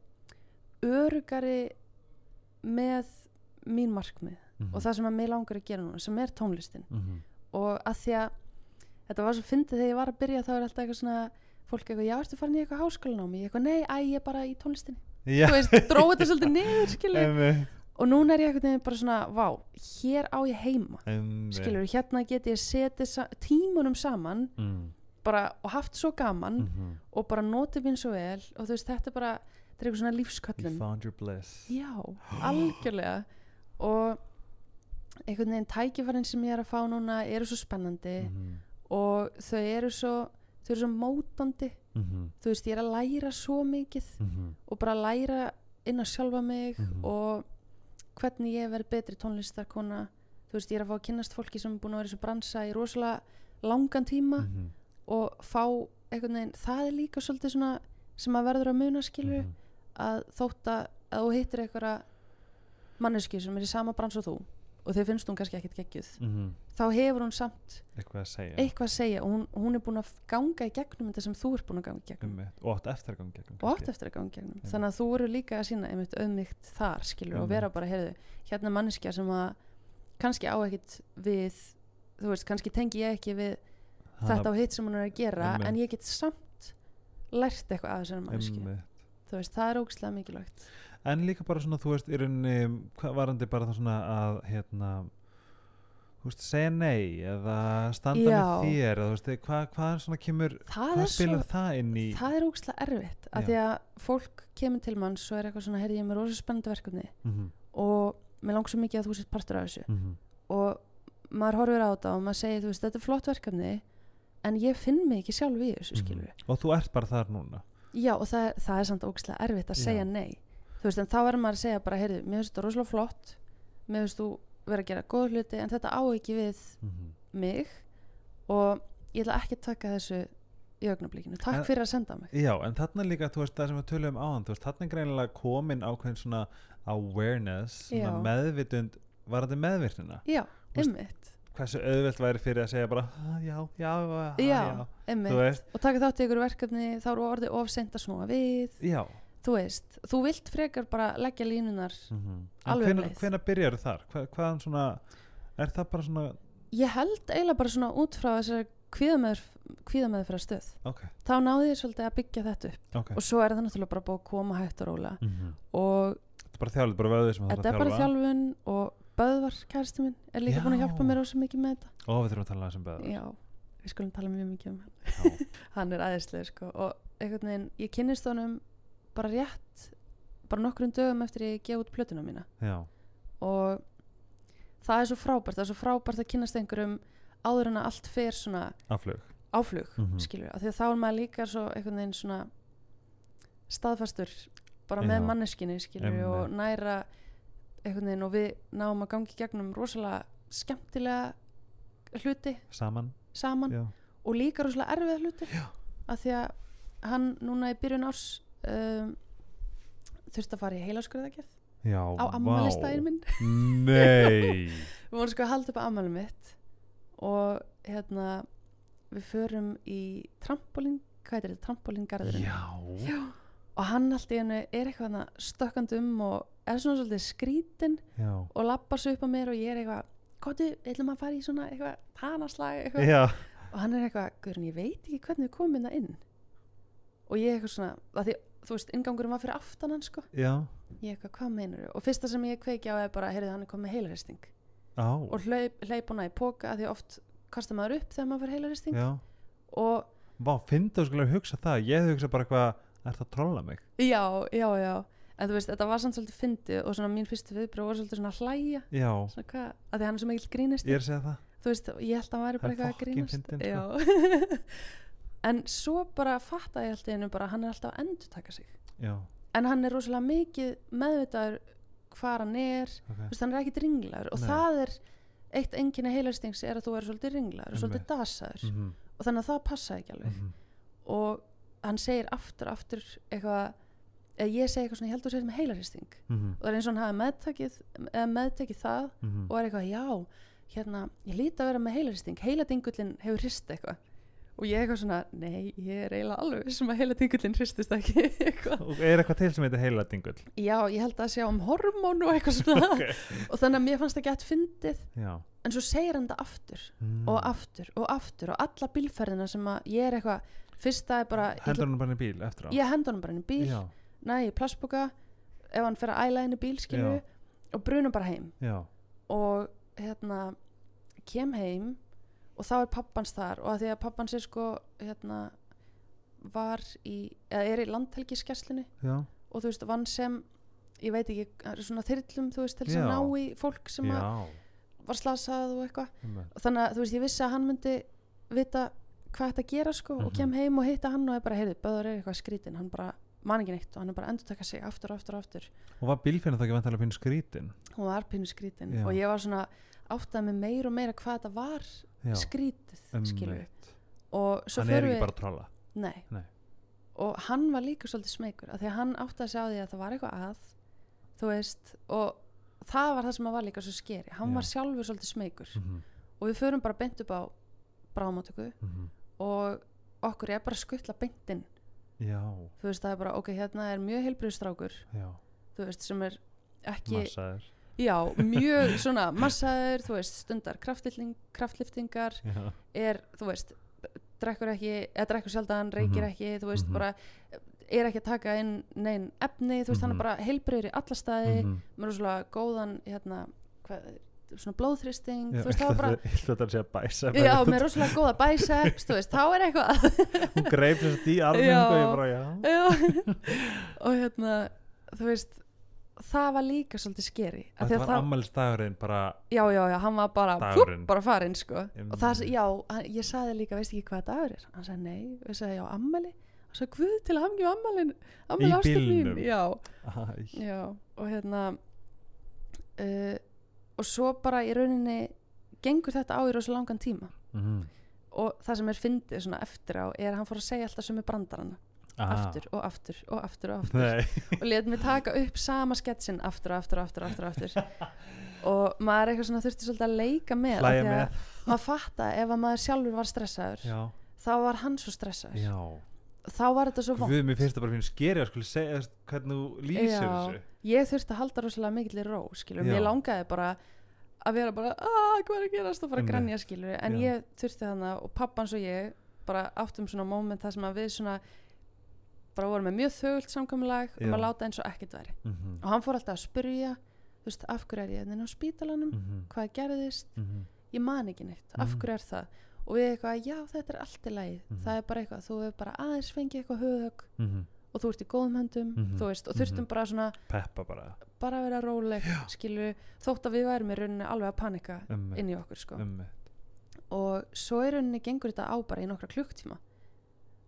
[SPEAKER 2] örugari með mín markmið
[SPEAKER 1] Mhm.
[SPEAKER 2] og það sem að mig langar að gera núna sem er tónlistin
[SPEAKER 1] Mhm.
[SPEAKER 2] og að því að þetta var svo fyndið þegar ég var að byrja þá er alltaf eitthvað svona fólk eitthvað, já, ertu farin í eitthvað háskólanámi eitthvað, nei, æ, ég er bara í tónlistinni þú veist, dróði þetta svolítið niður, skilur og núna er ég eitthvað neginn bara svona, vá, hér á ég heima
[SPEAKER 1] einmitt.
[SPEAKER 2] skilur, hérna get ég setið sa tímunum saman
[SPEAKER 1] mm.
[SPEAKER 2] bara, og haft svo gaman
[SPEAKER 1] Mhm.
[SPEAKER 2] og bara notið mín svo vel og þú veist, þetta er bara, þetta er eitthvað svona
[SPEAKER 1] You
[SPEAKER 2] lífsköllun
[SPEAKER 1] found your bliss
[SPEAKER 2] já, algjörlega og einhvern veginn tækifærin sem ég er að fá núna eru svo spennandi
[SPEAKER 1] Mhm.
[SPEAKER 2] og þau eru svo þau eru svo mótandi
[SPEAKER 1] Mhm.
[SPEAKER 2] þú veist, ég er að læra svo mikið
[SPEAKER 1] Mhm.
[SPEAKER 2] og bara læra inn að sjálfa mig
[SPEAKER 1] Mhm.
[SPEAKER 2] og hvernig ég verð betri tónlistarkona þú veist, ég er að fá að kynnast fólki sem er búin að vera í þessu bransa í rosalega langan tíma
[SPEAKER 1] Mhm.
[SPEAKER 2] og fá einhvern veginn, það er líka svolítið svona sem að verður að muna skilur
[SPEAKER 1] Mhm.
[SPEAKER 2] að þótt að, þú hittir einhverja manneski sem er í sama brans og þú og þau finnst hún kannski ekkit geggjuð
[SPEAKER 1] Mhm.
[SPEAKER 2] þá hefur hún samt
[SPEAKER 1] eitthvað að segja.
[SPEAKER 2] eitthvað að segja. Og hún, hún er búin að ganga í gegnum þetta sem þú ert búin að ganga í gegnum.
[SPEAKER 1] Einmitt. og átt eftir að ganga í gegnum
[SPEAKER 2] og að ganga í gegnum. Þannig að þú eru líka að sína einmitt auðmygt þar skilur og
[SPEAKER 1] Einmitt.
[SPEAKER 2] vera bara, heyrðu, hérna er manneskja sem að kannski á ekkit við þú veist, kannski tengi ég ekki við
[SPEAKER 1] Hana-
[SPEAKER 2] þetta og hitt sem hún er að gera
[SPEAKER 1] Einmitt.
[SPEAKER 2] en ég get samt lært eitthvað af þessari veist, það er ógstlega mikilvægt
[SPEAKER 1] en líka bara svona þú veist í rauninni hvað varandi bara það svona að hérna þú veist segja nei eða standa
[SPEAKER 2] Já.
[SPEAKER 1] með þér eða þú veist hvað, hvað svona kemur
[SPEAKER 2] það
[SPEAKER 1] hvað
[SPEAKER 2] er
[SPEAKER 1] spilar
[SPEAKER 2] svo
[SPEAKER 1] það inn í
[SPEAKER 2] það er ógstlega erfitt af
[SPEAKER 1] Já.
[SPEAKER 2] því að fólk kemur til mann svo er eitthvað svona, heyrði ég er með rosa spennandi verkefni
[SPEAKER 1] Mhm,
[SPEAKER 2] og mér langar svo mikið að þú sést partur af þessu
[SPEAKER 1] mhm,
[SPEAKER 2] og maður horfir á þetta og maður segir, þú veist, þetta er flott verkefni en ég finn mig ekki sjálf í þessu
[SPEAKER 1] mhm.
[SPEAKER 2] skilur
[SPEAKER 1] og þú ert bara þar núna
[SPEAKER 2] já og það, það er samt ógstlega erfitt að
[SPEAKER 1] Já.
[SPEAKER 2] segja nei þú veist, en þá verður maður að segja bara, heyrðu, mér finnst þetta rosalega flott mér finnst þú vera að gera góð hluti en þetta á ekki við
[SPEAKER 1] Mhm.
[SPEAKER 2] mig og ég ætla ekki að taka þessu í augnablikinu, takk
[SPEAKER 1] En-
[SPEAKER 2] fyrir að senda mig.
[SPEAKER 1] Já en þarna líka þú veist það sem við tölum áðan veist þarna er greinilega komin ákveðin svona awareness svona
[SPEAKER 2] Já.
[SPEAKER 1] meðvitund varandi meðvirtuna
[SPEAKER 2] já,
[SPEAKER 1] Þú veist,
[SPEAKER 2] einmitt.
[SPEAKER 1] hversu auðvelt væri fyrir að segja bara "Ah, já, já, já,
[SPEAKER 2] já,
[SPEAKER 1] já. veist.
[SPEAKER 2] Og taka þátt í ykkur verkefni þá eru orðið ofseint að snúa við.
[SPEAKER 1] Já
[SPEAKER 2] þú veist, þú vilt frekar bara leggja línunar
[SPEAKER 1] mm
[SPEAKER 2] Alveg um
[SPEAKER 1] hvenar,
[SPEAKER 2] leið.
[SPEAKER 1] hvenar byrjar þar? Hva, hvaðan svona er það bara svona
[SPEAKER 2] ég held eiginlega bara svona út frá þessari kvíðameður stöð
[SPEAKER 1] ok,
[SPEAKER 2] þá náði ég svolítið að byggja þetta upp.
[SPEAKER 1] Ok.
[SPEAKER 2] Og svo er það náttúrulega bara búið að koma hægt og róla
[SPEAKER 1] mm
[SPEAKER 2] og
[SPEAKER 1] þetta er bara þjálfur, bara
[SPEAKER 2] þetta er bara þjálfun og Böðvar kærasti minn er líka búin að
[SPEAKER 1] Já.
[SPEAKER 2] hjálpa mér ósum mikið með þetta.
[SPEAKER 1] Og við þurfum að tala aðeins um beður
[SPEAKER 2] já, við skulum tala mjög mikið um hann.
[SPEAKER 1] Já,
[SPEAKER 2] hann er aðeinslega sko. Og einhvern veginn, ég kynnist honum bara rétt bara nokkrum dögum eftir ég gefa út plötuna mína
[SPEAKER 1] já,
[SPEAKER 2] og það er svo frábært það er svo frábært að kynnast einhverjum áður en að allt fer svona
[SPEAKER 1] afflug
[SPEAKER 2] áflug
[SPEAKER 1] Mhm.
[SPEAKER 2] skilur, af því að þá er maður líka svo einhvern veginn svona staðfastur bara með
[SPEAKER 1] Já.
[SPEAKER 2] manneskinni skilur
[SPEAKER 1] Einmitt.
[SPEAKER 2] og næra einhvern veginn og við náum að gangi gegnum rosalega skemmtilega hluti
[SPEAKER 1] saman
[SPEAKER 2] saman og líka rosalega erfiða hluti
[SPEAKER 1] Já.
[SPEAKER 2] að því að hann núna í byrjun árs um, þurfti að fara í heilaskurðagerð
[SPEAKER 1] já
[SPEAKER 2] á ammælistæðin minn.
[SPEAKER 1] Nei.
[SPEAKER 2] Við vorum sko að halda upp að ammæli mitt og hérna við förum í trampolín hvað er þetta, trampolíngarðurinn?
[SPEAKER 1] Já,
[SPEAKER 2] og hann allt í hennu er eitthvað þarna stökkandi um og er svona svolítið skrítin
[SPEAKER 1] já,
[SPEAKER 2] og lappar svo upp á mér og ég er eitthvað Kóttu, ætlum að fara í svona eitthvað hanaslag eitthvað?
[SPEAKER 1] Já,
[SPEAKER 2] og hann er eitthvað, Guðrun, ég veit ekki hvernig við komum inn inn. Og ég eitthvað svona, að því, þú veist, ingangurinn var fyrir aftan hann sko,
[SPEAKER 1] já.
[SPEAKER 2] Ég eitthvað, hvað meinur og fyrsta sem ég kveiki á er bara, heyrðu, hann er komið heilaristing
[SPEAKER 1] á,
[SPEAKER 2] og hlaup, hleyp hana í póka því oft kastar maður upp þegar maður fyrir heilaristing
[SPEAKER 1] já.
[SPEAKER 2] Og
[SPEAKER 1] Vá, finnst þú skulle að hugsa það. Ég hugsað bara eitthvað Er það að trolla mig?
[SPEAKER 2] já, já, já. En þú veist, þetta var samt svolítið fyndið og svona mín fyrstu viðbröð var svolítið svona hlæja.
[SPEAKER 1] Já,
[SPEAKER 2] svona hvað, að því hann er svo mikil grínist
[SPEAKER 1] ég er að segja það.
[SPEAKER 2] Þú veist, ég held að hann væri bara
[SPEAKER 1] Hann er
[SPEAKER 2] eitthvað að
[SPEAKER 1] fucking
[SPEAKER 2] grínast.
[SPEAKER 1] fyndinn, sko.
[SPEAKER 2] Já. en svo bara fatta ég alltaf einu bara hann er alltaf að endur taka sig.
[SPEAKER 1] Já,
[SPEAKER 2] en hann er rosalega mikið meðvitaður hvar hann er.
[SPEAKER 1] Ok.
[SPEAKER 2] Þú veist, hann er ekkit ringlaður. Og
[SPEAKER 1] Nei.
[SPEAKER 2] það er eitt enginni heilarstings er að þú er svolítið ringlaður og svolítið dasaður.
[SPEAKER 1] Mhm,
[SPEAKER 2] og þannig að það passa ekki alveg.
[SPEAKER 1] Mhm.
[SPEAKER 2] og hann segir aftur aftur eitthvað eða ég segi eitthvað svona, ég held að þú segir með heilarhristing
[SPEAKER 1] Mhm,
[SPEAKER 2] og það er eins og hann hafi meðtakið, eða meðtekið það
[SPEAKER 1] mhm.
[SPEAKER 2] og er eitthvað, já, hérna ég líti að vera með heilarhristing, heiladingullin hefur hrist eitthvað og ég eitthvað svona nei, ég er eiginlega alveg sem að heiladingullin hristist ekki.
[SPEAKER 1] Og er eitthvað til sem heitir heiladingull
[SPEAKER 2] já, ég held að sjá um hormón og eitthvað svona.
[SPEAKER 1] Ok.
[SPEAKER 2] og þannig að mér fannst það gett fyndið.
[SPEAKER 1] Já.
[SPEAKER 2] En svo segir hann það aftur
[SPEAKER 1] Mm.
[SPEAKER 2] og aftur og aftur og alla bílferðina sem að ég er eitthvað fyrsta er bara,
[SPEAKER 1] Hendur hann bara inn í bíl eftir á.
[SPEAKER 2] Ég henda hann bara inn í bíl.
[SPEAKER 1] Já,
[SPEAKER 2] næ í plastboka ef hann fer að æla inn í bíl skilur
[SPEAKER 1] Já.
[SPEAKER 2] og bruna bara heim.
[SPEAKER 1] Já,
[SPEAKER 2] og hérna kem heim og þá er pappans þar og að því að pappans er sko hérna var í, eða er í landhelgiskesslunni
[SPEAKER 1] já.
[SPEAKER 2] Og þú veist vann sem ég veit ekki, það er svona þyrlum þú veist til þess að ná í fólk sem að var slasað og eitthvað. Og þannig að þú veist ég vissi að hann myndi vita hvað þetta gera sko og
[SPEAKER 1] Mhm.
[SPEAKER 2] kem heim og hitta hann og er bara heyrðu, Böður er eitthvað skrítin, hann bara man ekki neitt og hann er bara að endurtaka sig aftur og aftur og aftur.
[SPEAKER 1] Og var bílfinna þá ekki vantilega að finna skrítin
[SPEAKER 2] hún var pínu skrítin
[SPEAKER 1] Já.
[SPEAKER 2] og ég var svona áttað með meira og meira hvað þetta var skrítið skilur
[SPEAKER 1] einmitt
[SPEAKER 2] og svo
[SPEAKER 1] Hann er ekki
[SPEAKER 2] við
[SPEAKER 1] bara að trolla?
[SPEAKER 2] Nei.
[SPEAKER 1] Nei.
[SPEAKER 2] og hann var líka svolítið smeykur af því að hann áttaði sig á því að það var eitthvað að þú veist og það var það sem var líka svo skeri hann
[SPEAKER 1] Já.
[SPEAKER 2] var sjálfur svolítið smeykur.
[SPEAKER 1] Mhm,
[SPEAKER 2] og við förum bara beint upp á bráðmáttöku
[SPEAKER 1] mhm.
[SPEAKER 2] og okkur er bara að skuttla beintinn
[SPEAKER 1] Já,
[SPEAKER 2] þú veist það er bara ok, hérna er mjög heilbriðstrákur
[SPEAKER 1] já,
[SPEAKER 2] þú veist sem er ekki
[SPEAKER 1] massaður
[SPEAKER 2] já, mjög svona massaður þú veist stundar kraftlifting, kraftliftingar er, þú veist drekkur ekki, eða drekkur sjaldan, reykir
[SPEAKER 1] Mhm.
[SPEAKER 2] ekki þú veist
[SPEAKER 1] Mhm.
[SPEAKER 2] bara er ekki að taka inn neinn efni, þú veist hann
[SPEAKER 1] Mhm.
[SPEAKER 2] er bara heilbriður í alla staði,
[SPEAKER 1] mhm.
[SPEAKER 2] með svona góðan hérna, hvað, svona blóðþristing þú veist var bara
[SPEAKER 1] þetta að segja bæsa
[SPEAKER 2] já, með rosalega góða biceps, þú veist, þá er eitthvað
[SPEAKER 1] Hún greip þess að í armum
[SPEAKER 2] Já.
[SPEAKER 1] og ég bara, já
[SPEAKER 2] já, og hérna þú veist, það var líka svolítið skeri af því
[SPEAKER 1] Þetta
[SPEAKER 2] að
[SPEAKER 1] var
[SPEAKER 2] það-
[SPEAKER 1] ammælistagurinn bara
[SPEAKER 2] já, já, já, hann var bara fúp, bara farinn, sko.
[SPEAKER 1] Einmitt.
[SPEAKER 2] og það, já, ég saði líka, veist ekki hvað dagur er? Hann sagði nei, við sagði já, ammæli og sagði, guð til að hamngi ammælin ammæli
[SPEAKER 1] Í
[SPEAKER 2] ástu
[SPEAKER 1] bílnum?
[SPEAKER 2] mín, já, já og hérna uh, og svo bara í rauninni gengur þetta á í rosa langan tíma.
[SPEAKER 1] Mhm.
[SPEAKER 2] og það sem er fyndið svona eftir á er að hann fór að segja alltaf sömu brandarana
[SPEAKER 1] Ah.
[SPEAKER 2] aftur og aftur og aftur og aftur.
[SPEAKER 1] Nei,
[SPEAKER 2] og let mig taka upp sama sketsin aftur og aftur og aftur og aftur, aftur. og maður eitthvað svona þurfti svolítið að leika með því að maður fatta ef að maður sjálfur var stressaður
[SPEAKER 1] Já,
[SPEAKER 2] þá var hann svo stressaður.
[SPEAKER 1] Já.
[SPEAKER 2] Þá var þetta svo vond
[SPEAKER 1] Guð, mér finnst það bara fyrir skeri að skulle segja hvernig þú lýsir
[SPEAKER 2] Já.
[SPEAKER 1] þessu.
[SPEAKER 2] Ég þurfti að halda rosalega mikill ró skilur, mér langaði bara að vera bara, að hvað er að gerast? og fara að grænja skilur, en
[SPEAKER 1] Já.
[SPEAKER 2] ég þurfti þannig og pappans og ég bara áttum svona moment þar sem að við svona bara vorum með mjög þögult samkomulag um að láta eins og ekkert væri.
[SPEAKER 1] Mhm,
[SPEAKER 2] og hann fór alltaf að spyrja veist, af hverju er ég þinn á spítalanum?
[SPEAKER 1] Mhm,
[SPEAKER 2] hvað gerðist,
[SPEAKER 1] mhm.
[SPEAKER 2] ég man ekki neitt. Af
[SPEAKER 1] Mhm.
[SPEAKER 2] hverju er það? Og við eitthvað, já þetta er allt í lagi.
[SPEAKER 1] Mhm.
[SPEAKER 2] það er bara eitthvað, þú hefur bara aðeins fengið eitthvað höfðögg
[SPEAKER 1] Mhm.
[SPEAKER 2] og þú ert í góðum þú veist, og þurftum bara svona
[SPEAKER 1] Peppa bara.
[SPEAKER 2] bara að vera róleg, skilur þótt að við værum í rauninni alveg að panika inn í okkur sko. Og svo í rauninni gengur þetta á bara í nokkra klukktíma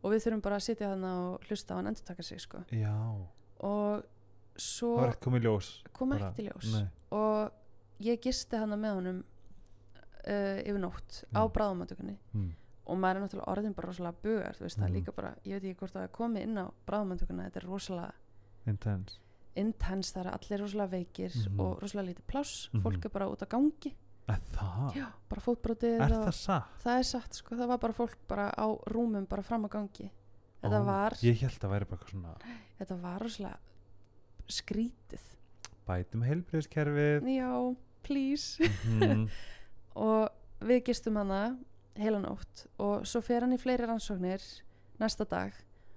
[SPEAKER 2] og við þurfum bara að sitja þarna og hlusta á hann endur taka sig sko
[SPEAKER 1] Já,
[SPEAKER 2] og svo
[SPEAKER 1] það var ekkert komið ljós
[SPEAKER 2] kom ekki til ljós
[SPEAKER 1] Nei,
[SPEAKER 2] og ég gisti hana með honum uh, yfir nótt á
[SPEAKER 1] Já.
[SPEAKER 2] bráðamötugunni
[SPEAKER 1] mm.
[SPEAKER 2] og maður er náttúrulega orðin bara rosalega bugar þú veist, það er
[SPEAKER 1] Mhm.
[SPEAKER 2] líka bara, ég veit ekki hvort það er komið inn á bráðumöndukuna, þetta er rosalega
[SPEAKER 1] intense
[SPEAKER 2] intens, það er allir rosalega veikir
[SPEAKER 1] Mhm.
[SPEAKER 2] og rosalega lítið pláss,
[SPEAKER 1] Mhm.
[SPEAKER 2] fólk er bara út á gangi
[SPEAKER 1] það?
[SPEAKER 2] já, bara fótbrotið
[SPEAKER 1] Er það satt?
[SPEAKER 2] það er satt, sko, það var bara fólk bara á rúmum, bara fram á gangi þetta
[SPEAKER 1] Ó,
[SPEAKER 2] var,
[SPEAKER 1] Ég held að væri bara eitthvað svona
[SPEAKER 2] þetta var rosalega skrítið
[SPEAKER 1] bætum heilbriðskerfið
[SPEAKER 2] já, please
[SPEAKER 1] mm,
[SPEAKER 2] og við gistum hana heila nótt og svo fer hann í fleiri rannsóknir næsta dag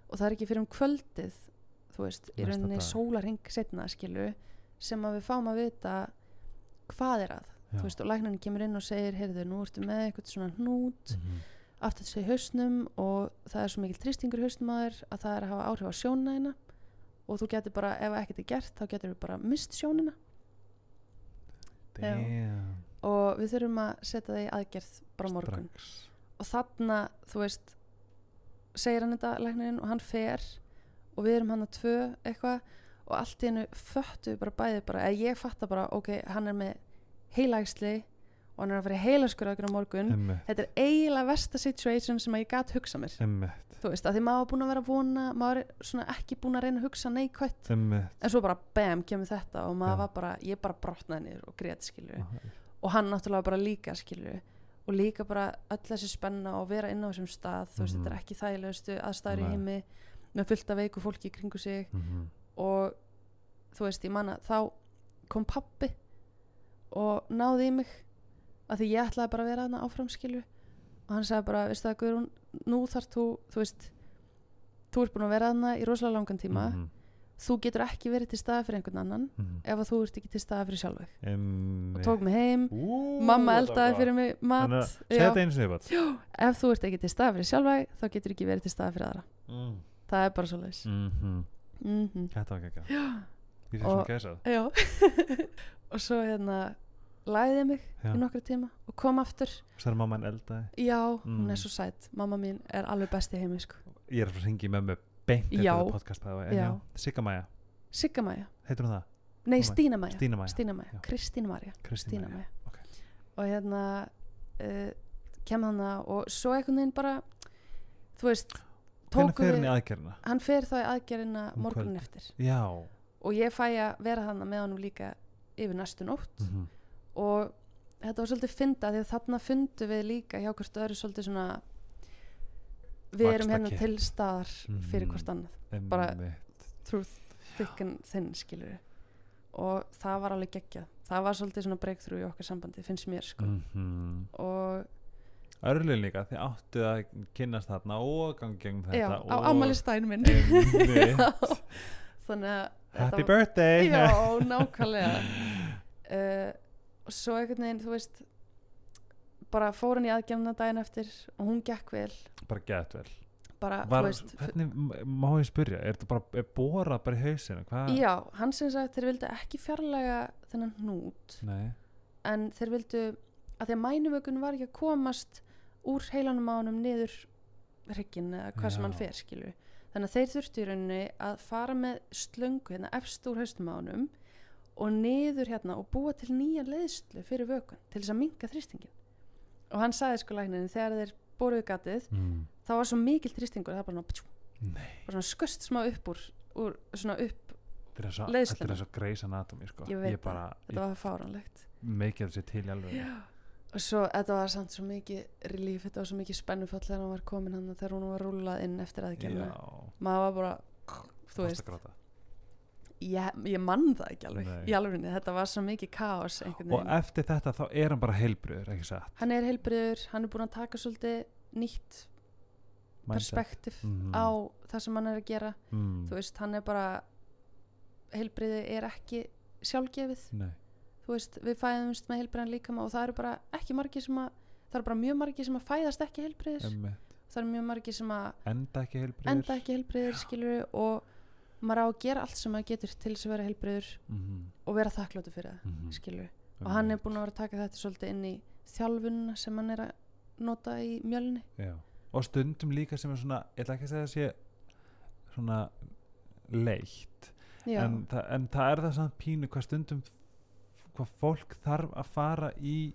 [SPEAKER 2] og það er ekki fyrir um kvöldið þú veist, í
[SPEAKER 1] Næsta
[SPEAKER 2] rauninni
[SPEAKER 1] dag.
[SPEAKER 2] sólarhing setna skilu sem að við fáum að vita hvað er að. Þú veist, og læknarinn kemur inn og segir heyrðu, nú ertu með eitthvað svona hnút
[SPEAKER 1] mhm,
[SPEAKER 2] aftur þessu hausnum og það er svo mikil þrýstingur í hausnum að þér að það er að hafa áhrif á sjónina og þú getur bara, ef ekkert er gert þá getur við bara mist sjónina. Og við þurfum að setja það í aðgerð bara morgun.
[SPEAKER 1] Strax.
[SPEAKER 2] og þarna, þú veist segir hann þetta læknirinn og hann fer og við erum hann að tvö eitthvað og allt í hennu föttu bara bæði bara, eða ég fatta bara, ok, hann er með heilægsli og hann er að fara í heilaskurðagur á morgun.
[SPEAKER 1] Einmitt,
[SPEAKER 2] þetta er eiginlega versta situation sem að ég gat hugsa mér.
[SPEAKER 1] Einmitt,
[SPEAKER 2] þú veist, að því maður var búin að vera að vona maður er svona ekki búin að reyna að hugsa neikvætt. En svo bara bam, kemur þetta og maður
[SPEAKER 1] Já.
[SPEAKER 2] var bara, ég bara brotnaði niður og grét skilju og hann náttúrulega bara líka skilju og líka bara öll þessi spenna og vera inn á þessum stað þú veist,
[SPEAKER 1] Mhm.
[SPEAKER 2] þetta er ekki þægilegustu aðstæður í heimi. Með fullt af veiku fólki í kringu sig.
[SPEAKER 1] Mhm.
[SPEAKER 2] og þú veist, ég manna þá kom pappi og náði í mig að því ég ætlaði bara að vera þarna áfram skilju og hann sagði bara, veistu það Guðrún nú þarf þú, þú veist þú ert búin að vera þarna í rosalega langan tíma.
[SPEAKER 1] Mhm,
[SPEAKER 2] þú getur ekki verið til staða fyrir einhvern annan
[SPEAKER 1] mhm.
[SPEAKER 2] ef að þú ert ekki til staða fyrir sjálfur. Og
[SPEAKER 1] Einmitt.
[SPEAKER 2] tók mig heim.
[SPEAKER 1] Ú,
[SPEAKER 2] mamma eldaði fyrir mig mat
[SPEAKER 1] bara
[SPEAKER 2] ef þú ert ekki til staða fyrir sjálfa þá getur ekki verið til staða fyrir aðra.
[SPEAKER 1] Mm.
[SPEAKER 2] það er bara svo leis
[SPEAKER 1] Mhm.
[SPEAKER 2] mm -hmm.
[SPEAKER 1] Þetta var ekki ekki Ég
[SPEAKER 2] Og-
[SPEAKER 1] svona gæsað
[SPEAKER 2] og svo hérna ég mig
[SPEAKER 1] Já.
[SPEAKER 2] í nokkra tíma og kom aftur
[SPEAKER 1] Svo er mamma en eldaði
[SPEAKER 2] já, hún
[SPEAKER 1] Mm.
[SPEAKER 2] er svo sætt mamma mín er alveg besti heimi sko.
[SPEAKER 1] Ég er að að hringi með mig beint eftir podcast Sigga Maja, heitur hún það?
[SPEAKER 2] nei
[SPEAKER 1] Mamma-
[SPEAKER 2] Stína Maja
[SPEAKER 1] Stína Maja
[SPEAKER 2] Stína Maja,
[SPEAKER 1] Já.
[SPEAKER 2] Kristín Marja
[SPEAKER 1] Kristín
[SPEAKER 2] Stína
[SPEAKER 1] Maja
[SPEAKER 2] Maja
[SPEAKER 1] ok.
[SPEAKER 2] og hérna uh, kem hann og svo einhvern veginn bara þú veist
[SPEAKER 1] Hvernig fer hann í
[SPEAKER 2] við,
[SPEAKER 1] aðgerðina?
[SPEAKER 2] hann fer þá í aðgerðina
[SPEAKER 1] Um
[SPEAKER 2] morgunin eftir
[SPEAKER 1] Já
[SPEAKER 2] og ég fæ að vera þannig með honum líka yfir næstu nótt
[SPEAKER 1] Mhm.
[SPEAKER 2] Og þetta var svolítið fynda því að þarna fundu við líka hjá hvert öðru svolítið svona við erum hérna
[SPEAKER 1] Vaxtarkipp.
[SPEAKER 2] til staðar fyrir
[SPEAKER 1] Mhm.
[SPEAKER 2] hvort annað Bara-
[SPEAKER 1] Einmitt.
[SPEAKER 2] through thick and thin skilur og það var alveg geggjað. Það var svolítið svona breakthrough í okkar sambandi finnst mér sko.
[SPEAKER 1] Mhm.
[SPEAKER 2] og
[SPEAKER 1] Örlun líka, þið áttu að kynnast þarna og gangi gegn þetta
[SPEAKER 2] já, á
[SPEAKER 1] og
[SPEAKER 2] ammælistæðin minn. Þannig að
[SPEAKER 1] Happy
[SPEAKER 2] þetta-
[SPEAKER 1] birthday.
[SPEAKER 2] Já, nákvæmlega. Uh, og svo einhvern veginn þú veist bara fór hann í aðgjafna daginn eftir og hún gekk vel
[SPEAKER 1] Bara gett vel
[SPEAKER 2] bara,
[SPEAKER 1] Var,
[SPEAKER 2] veist,
[SPEAKER 1] Hvernig má ég spyrja, er þetta bara er borað bara í hausinu? Hvað?
[SPEAKER 2] já, hann sem sagt þeir vildu ekki fjarlæga þennan hnút
[SPEAKER 1] Nei,
[SPEAKER 2] en þeir vildu að því að mænuvökun var ekki að komast úr heilanum á honum niður hrygginn eða hvað sem
[SPEAKER 1] Já.
[SPEAKER 2] hann fer skilju þannig að þeir þurftu í rauninni að fara með slöngu hérna efst úr haustum á honum og niður hérna og búa til nýja leiðslu fyrir vökun til þess að minka þrýstingin og hann sagði sko læknin þegar þeir boruðu gatið
[SPEAKER 1] mm.
[SPEAKER 2] það var svo mikil þrýstingur það var bara,
[SPEAKER 1] Nei.
[SPEAKER 2] bara svona skust smá upp úr, úr svona upp,
[SPEAKER 1] Þetta er svo,
[SPEAKER 2] Leiðsluna.
[SPEAKER 1] þetta er svo Grey's Anatomy sko.
[SPEAKER 2] Ég veit
[SPEAKER 1] bara,
[SPEAKER 2] þetta var fáránlegt
[SPEAKER 1] mikið þessi til í alveg
[SPEAKER 2] og svo þetta var samt svo mikið relief, þetta var svo mikið spennufall þegar hann var komin hann þegar hún var rúlað inn eftir
[SPEAKER 1] Já,
[SPEAKER 2] maður var bara, þú veist? Ég, ég mann það ekki alveg
[SPEAKER 1] Nei.
[SPEAKER 2] í alvegni, þetta var svo mikið kaos einhvern
[SPEAKER 1] Og eftir þetta þá er hann bara heilbriður, ekki satt?
[SPEAKER 2] hann er heilbriður hann er búin að taka svolítið nýtt
[SPEAKER 1] Mindset.
[SPEAKER 2] perspektíf
[SPEAKER 1] Mhm.
[SPEAKER 2] á það sem hann er að gera
[SPEAKER 1] mm.
[SPEAKER 2] þú veist, hann er bara heilbriði er ekki sjálfgefið
[SPEAKER 1] Nei,
[SPEAKER 2] þú veist, við fæðumst með heilbriðan líkama og það eru bara ekki margir sem að það eru bara mjög margir sem að fæðast ekki heilbriðir
[SPEAKER 1] emmitt
[SPEAKER 2] það eru mjög margir sem að
[SPEAKER 1] Enda ekki heilbriður
[SPEAKER 2] enda ekki heilbriðir og maður á að gera allt sem maður getur til þess að vera heilbriður
[SPEAKER 1] mm
[SPEAKER 2] og vera þakkláttu fyrir það
[SPEAKER 1] -hmm.
[SPEAKER 2] skilur og hann er búin að vera að taka þetta svolítið inn í þjálfunna sem hann er að nota í mjölni
[SPEAKER 1] Já. Og stundum líka sem er svona Ég ætla ekki að segja að sé svona leitt en, þa en það er það samt pínu hvað stundum hvað fólk þarf að fara í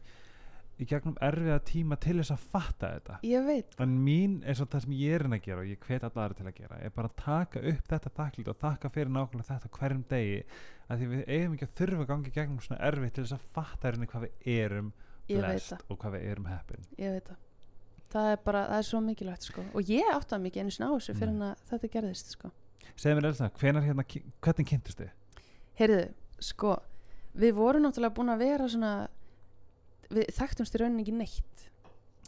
[SPEAKER 1] í gegnum erfiða tíma til þess að fatta þetta.
[SPEAKER 2] Ég veit.
[SPEAKER 1] En mín er svo það sem ég er inn að gera og ég hvet alla aðra til að gera er bara að taka upp þetta þakklít og þakka fyrir nákvæmlega þetta hverjum degi að því við eigum ekki að þurfa að gangi gegnum svona erfið til þess að fatta hérna hvað við erum blest og hvað við erum heppin.
[SPEAKER 2] Ég veit það. Það er bara, það er svo mikilvægt sko. Og ég áttaði mikið einu sinni á þessu fyrir að þetta gerðist sko.
[SPEAKER 1] Segðu mér hvenar hérna, hvernig kynntust þið?
[SPEAKER 2] heyrðu, sko við vorum náttúrulega búin að vera svona við þekktumst í rauninni ekki neitt.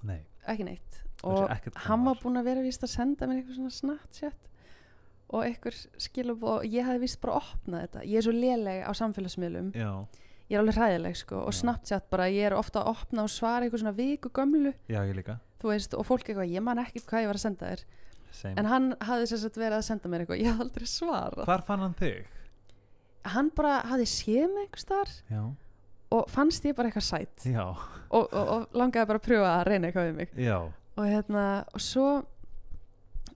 [SPEAKER 1] Nei,
[SPEAKER 2] ekki neitt. Og
[SPEAKER 1] hvað
[SPEAKER 2] hann
[SPEAKER 1] var.
[SPEAKER 2] búin að vera víst að senda mér eitthvað svona Snapchat og eitthvað skilum og ég hafði víst bara opnað þetta. Ég er svo léleg á samfélagsmiðlum.
[SPEAKER 1] Já,
[SPEAKER 2] ég er alveg hræðileg sko og. Snapchat bara ég er ofta að opna og svara eitthvað svona viku gömlu
[SPEAKER 1] já ég líka.
[SPEAKER 2] þú veist og fólk eitthvað ég man ekkert hvað ég var að senda þér.
[SPEAKER 1] Same.
[SPEAKER 2] en hann hafði sér sagt verið að senda mér eitthvað ég hafði aldrei svarað.
[SPEAKER 1] Hvar fann hann þig?
[SPEAKER 2] hann bara hafði séð mig
[SPEAKER 1] Já,
[SPEAKER 2] og fannst ég bara eitthvað sætt og, og, og langaði bara að pröfa að reyna eitthvað við mig.
[SPEAKER 1] Já.
[SPEAKER 2] Og hérna og svo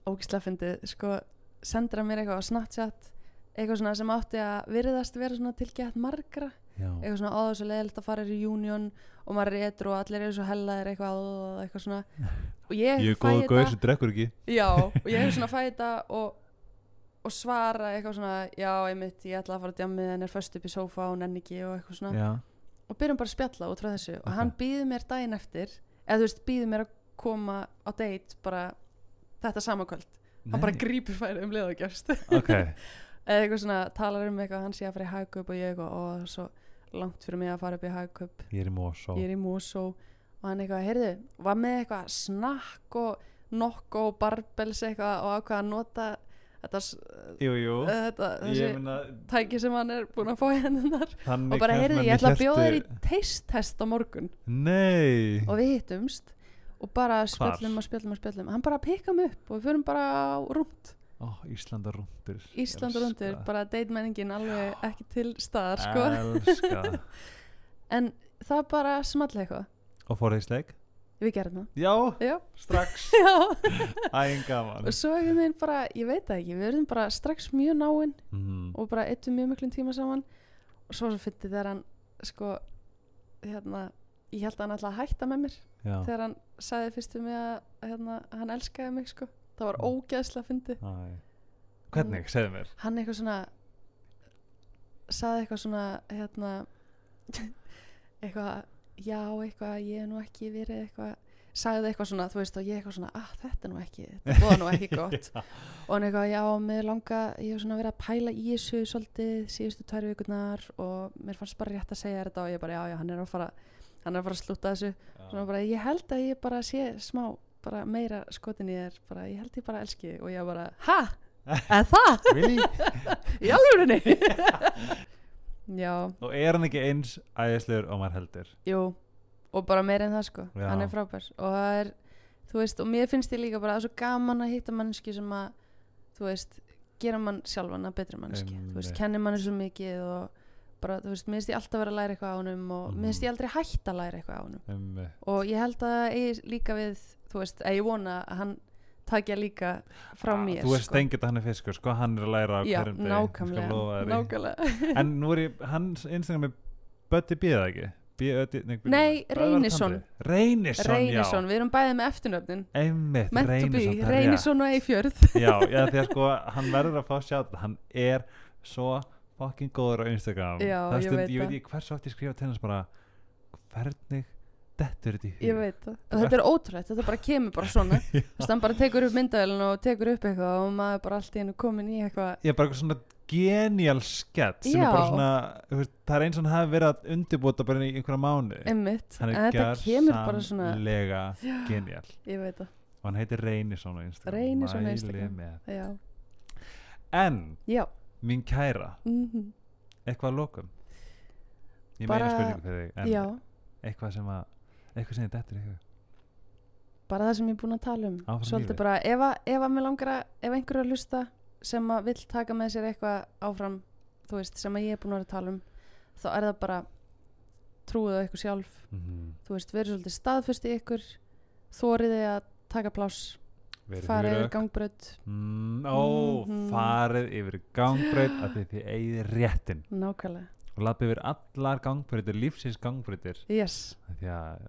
[SPEAKER 2] ógislega fyndið sko sendur hann mér eitthvað á Snapchat eitthvað svona sem átti að virðast vera svona tilgætt margra.
[SPEAKER 1] Já,
[SPEAKER 2] eitthvað svona áður svo leiðilegt að fara í Union og maður er etru og allir eru svo hellaðir eitthvað og eitthvað svona. Og ég,
[SPEAKER 1] ég er
[SPEAKER 2] fæ
[SPEAKER 1] góð
[SPEAKER 2] þetta
[SPEAKER 1] gauð sem drekkur ekki.
[SPEAKER 2] Já, og ég hef og, og svara eitthvað svona já, einmitt, ég ætla að fara að djammið en er föst upp í sófa og nenni ekki og eitthvað svona.
[SPEAKER 1] Já,
[SPEAKER 2] og byrjum bara að spjalla út frá þessu. Og
[SPEAKER 1] Ok.
[SPEAKER 2] hann býður mér daginn eftir eða þú veist, býður mér að koma á date bara þetta samakvöld hann bara grípur færi um leið og gerst
[SPEAKER 1] Ok,
[SPEAKER 2] eða eitthvað svona, talar um eitthvað hann sé að fara í hagkaup og ég eitthvað og það er svo langt fyrir mig að fara upp í hagkaup.
[SPEAKER 1] Ég er í Mosó.
[SPEAKER 2] Og hann eitthvað, heyrðu, var með eitthvað snakk og nokko og barbels eitthvað og ákvað að nota þetta,
[SPEAKER 1] Jú, jú.
[SPEAKER 2] Uh, þetta þessi
[SPEAKER 1] meina
[SPEAKER 2] tæki sem hann er búin að fá
[SPEAKER 1] Þannig
[SPEAKER 2] og bara,
[SPEAKER 1] menn
[SPEAKER 2] ég ætla að bjóða þér í taste-test á morgun.
[SPEAKER 1] Nei.
[SPEAKER 2] Og við hittumst og bara spjöllum og spjöllum og spjöllum. Hann bara pikka mig upp og við förum bara rúnd
[SPEAKER 1] Ó, Íslanda rúndur
[SPEAKER 2] Ísland og rundur, bara deitmenningin alveg ekki til staðar sko. En það bara smalli eitthvað.
[SPEAKER 1] Og fór þið í sleik?
[SPEAKER 2] Við gerum það.
[SPEAKER 1] Já,
[SPEAKER 2] já,
[SPEAKER 1] strax.
[SPEAKER 2] Já.
[SPEAKER 1] Æn gaman.
[SPEAKER 2] Og svo einhvern veginn bara, ég veit það ekki við verðum bara strax mjög náinn
[SPEAKER 1] mm.
[SPEAKER 2] og bara eittum mjög miklum tíma saman. Og svo svo fyndi þegar hann sko hérna, ég held að hann að hætta með mér.
[SPEAKER 1] Já.
[SPEAKER 2] Þegar hann sagði fyrst við mig að hérna, hann elskaði mig sko. Það var
[SPEAKER 1] Mm.
[SPEAKER 2] ógeðslega fyndið.
[SPEAKER 1] Æ. Hvernig, segðu mér.
[SPEAKER 2] hann eitthvað svona saði eitthvað svona hérna eitthvað já eitthvað ég er nú ekki verið eitthvað sagði eitthvað svona þú veist og ég eitthvað svona ah þetta er nú ekki þetta búða nú ekki gott. Og hann eitthvað já mér langa ég hef svona verið að pæla í þessu svolítið síðustu tvær vikurnar og mér fannst bara rétt að segja þetta og ég bara já já hann er að fara hann er að fara að slúta þessu. Svona bara ég held að ég bara sé smá bara meira skotin í þér bara ég held ég bara elski og ég bara ha? Eða það?
[SPEAKER 1] Really?
[SPEAKER 2] í alvörinni já,
[SPEAKER 1] Og er hann ekki eins æðislegur og maður heldur?
[SPEAKER 2] Jú og bara meira en það sko,
[SPEAKER 1] Já.
[SPEAKER 2] hann er frábær. Og það er, þú veist, og mér finnst ég líka bara að það er svo gaman að hitta mannski sem að þú veist, gera mann sjálfan að betri mannski, þú veist,
[SPEAKER 1] Einmitt.
[SPEAKER 2] kennir manni svo mikið og bara, þú veist, mér finnst ég alltaf vera að læra eitthvað á honum og
[SPEAKER 1] Mhm.
[SPEAKER 2] mér finnst ég aldrei hætta að læra eitthvað á honum.
[SPEAKER 1] Um,
[SPEAKER 2] og ég held að eigi líka við þú veist, að ég vona að hann takja líka frá mér
[SPEAKER 1] Þú veist
[SPEAKER 2] sko.
[SPEAKER 1] stengið að hann er fiskur sko, hann er að læra á
[SPEAKER 2] já,
[SPEAKER 1] hverjum skal
[SPEAKER 2] nákvæmlega, nákvæmlega
[SPEAKER 1] En nú er ég, hans Instagram er Bötti B eða ekki? B, öti, nei,
[SPEAKER 2] Nei, Reynisson.
[SPEAKER 1] Reynisson,
[SPEAKER 2] Reynisson,
[SPEAKER 1] já
[SPEAKER 2] við erum bæðið með eftirnöfnin
[SPEAKER 1] Einmitt, Reynisson, það.
[SPEAKER 2] Reynisson og Eifjörð
[SPEAKER 1] Já, já, því að sko, hann verður að fá sjátt Hann er svo fucking góður á Instagram
[SPEAKER 2] Já,
[SPEAKER 1] Það
[SPEAKER 2] ég veit
[SPEAKER 1] Ég veit
[SPEAKER 2] það.
[SPEAKER 1] ekki hversu oft ég skrifa til hans bara Hvernig dettur þetta í
[SPEAKER 2] ég veit það, þetta er ótrúlegt þetta bara kemur bara svona. Þú veist, hann bara tekur upp myndavélun og tekur upp eitthvað og maður bara allt í hennu komin í eitthvað.
[SPEAKER 1] Ég er bara eitthvað svona genial skett sem er
[SPEAKER 2] Já.
[SPEAKER 1] bara svona, veist, það er eins og hann hafi verið að undirbúta bara í einhverja mánu
[SPEAKER 2] einmitt,
[SPEAKER 1] Hann
[SPEAKER 2] en
[SPEAKER 1] er
[SPEAKER 2] þetta kemur bara svona
[SPEAKER 1] gjörsamlega genial.
[SPEAKER 2] Ég veit það,
[SPEAKER 1] og hann heitir Reynisson á Instagram.
[SPEAKER 2] Reynisson á Instagram.
[SPEAKER 1] með.
[SPEAKER 2] já,
[SPEAKER 1] En,
[SPEAKER 2] já.
[SPEAKER 1] mín kæra
[SPEAKER 2] mm
[SPEAKER 1] eitthvað að lokum? Ég
[SPEAKER 2] Bara-
[SPEAKER 1] meina spurningu fyrir þig en
[SPEAKER 2] já,
[SPEAKER 1] eitthvað sem að eitthvað sem þið dettur í hug?
[SPEAKER 2] Bara það sem ég er búin að tala um.
[SPEAKER 1] Áfram
[SPEAKER 2] svolítið
[SPEAKER 1] lífið.
[SPEAKER 2] bara, ef að, ef að mér langar að ef einhver er að hlusta sem að vill taka með sér eitthvað áfram þú veist, sem að ég er búin að tala um þá er það bara trúið á ykkur sjálf.
[SPEAKER 1] Mm
[SPEAKER 2] þú veist, verið svolítið staðfest í ykkur þóriði að taka pláss farið yfir gangbrödd
[SPEAKER 1] mm, Ó,
[SPEAKER 2] Mhm.
[SPEAKER 1] farið yfir gangbraut að þið þið eigið réttin
[SPEAKER 2] nákvæmlega,
[SPEAKER 1] og lappið yfir allar gangbrautir, lífsins gangbrautir.
[SPEAKER 2] Yes.
[SPEAKER 1] Því að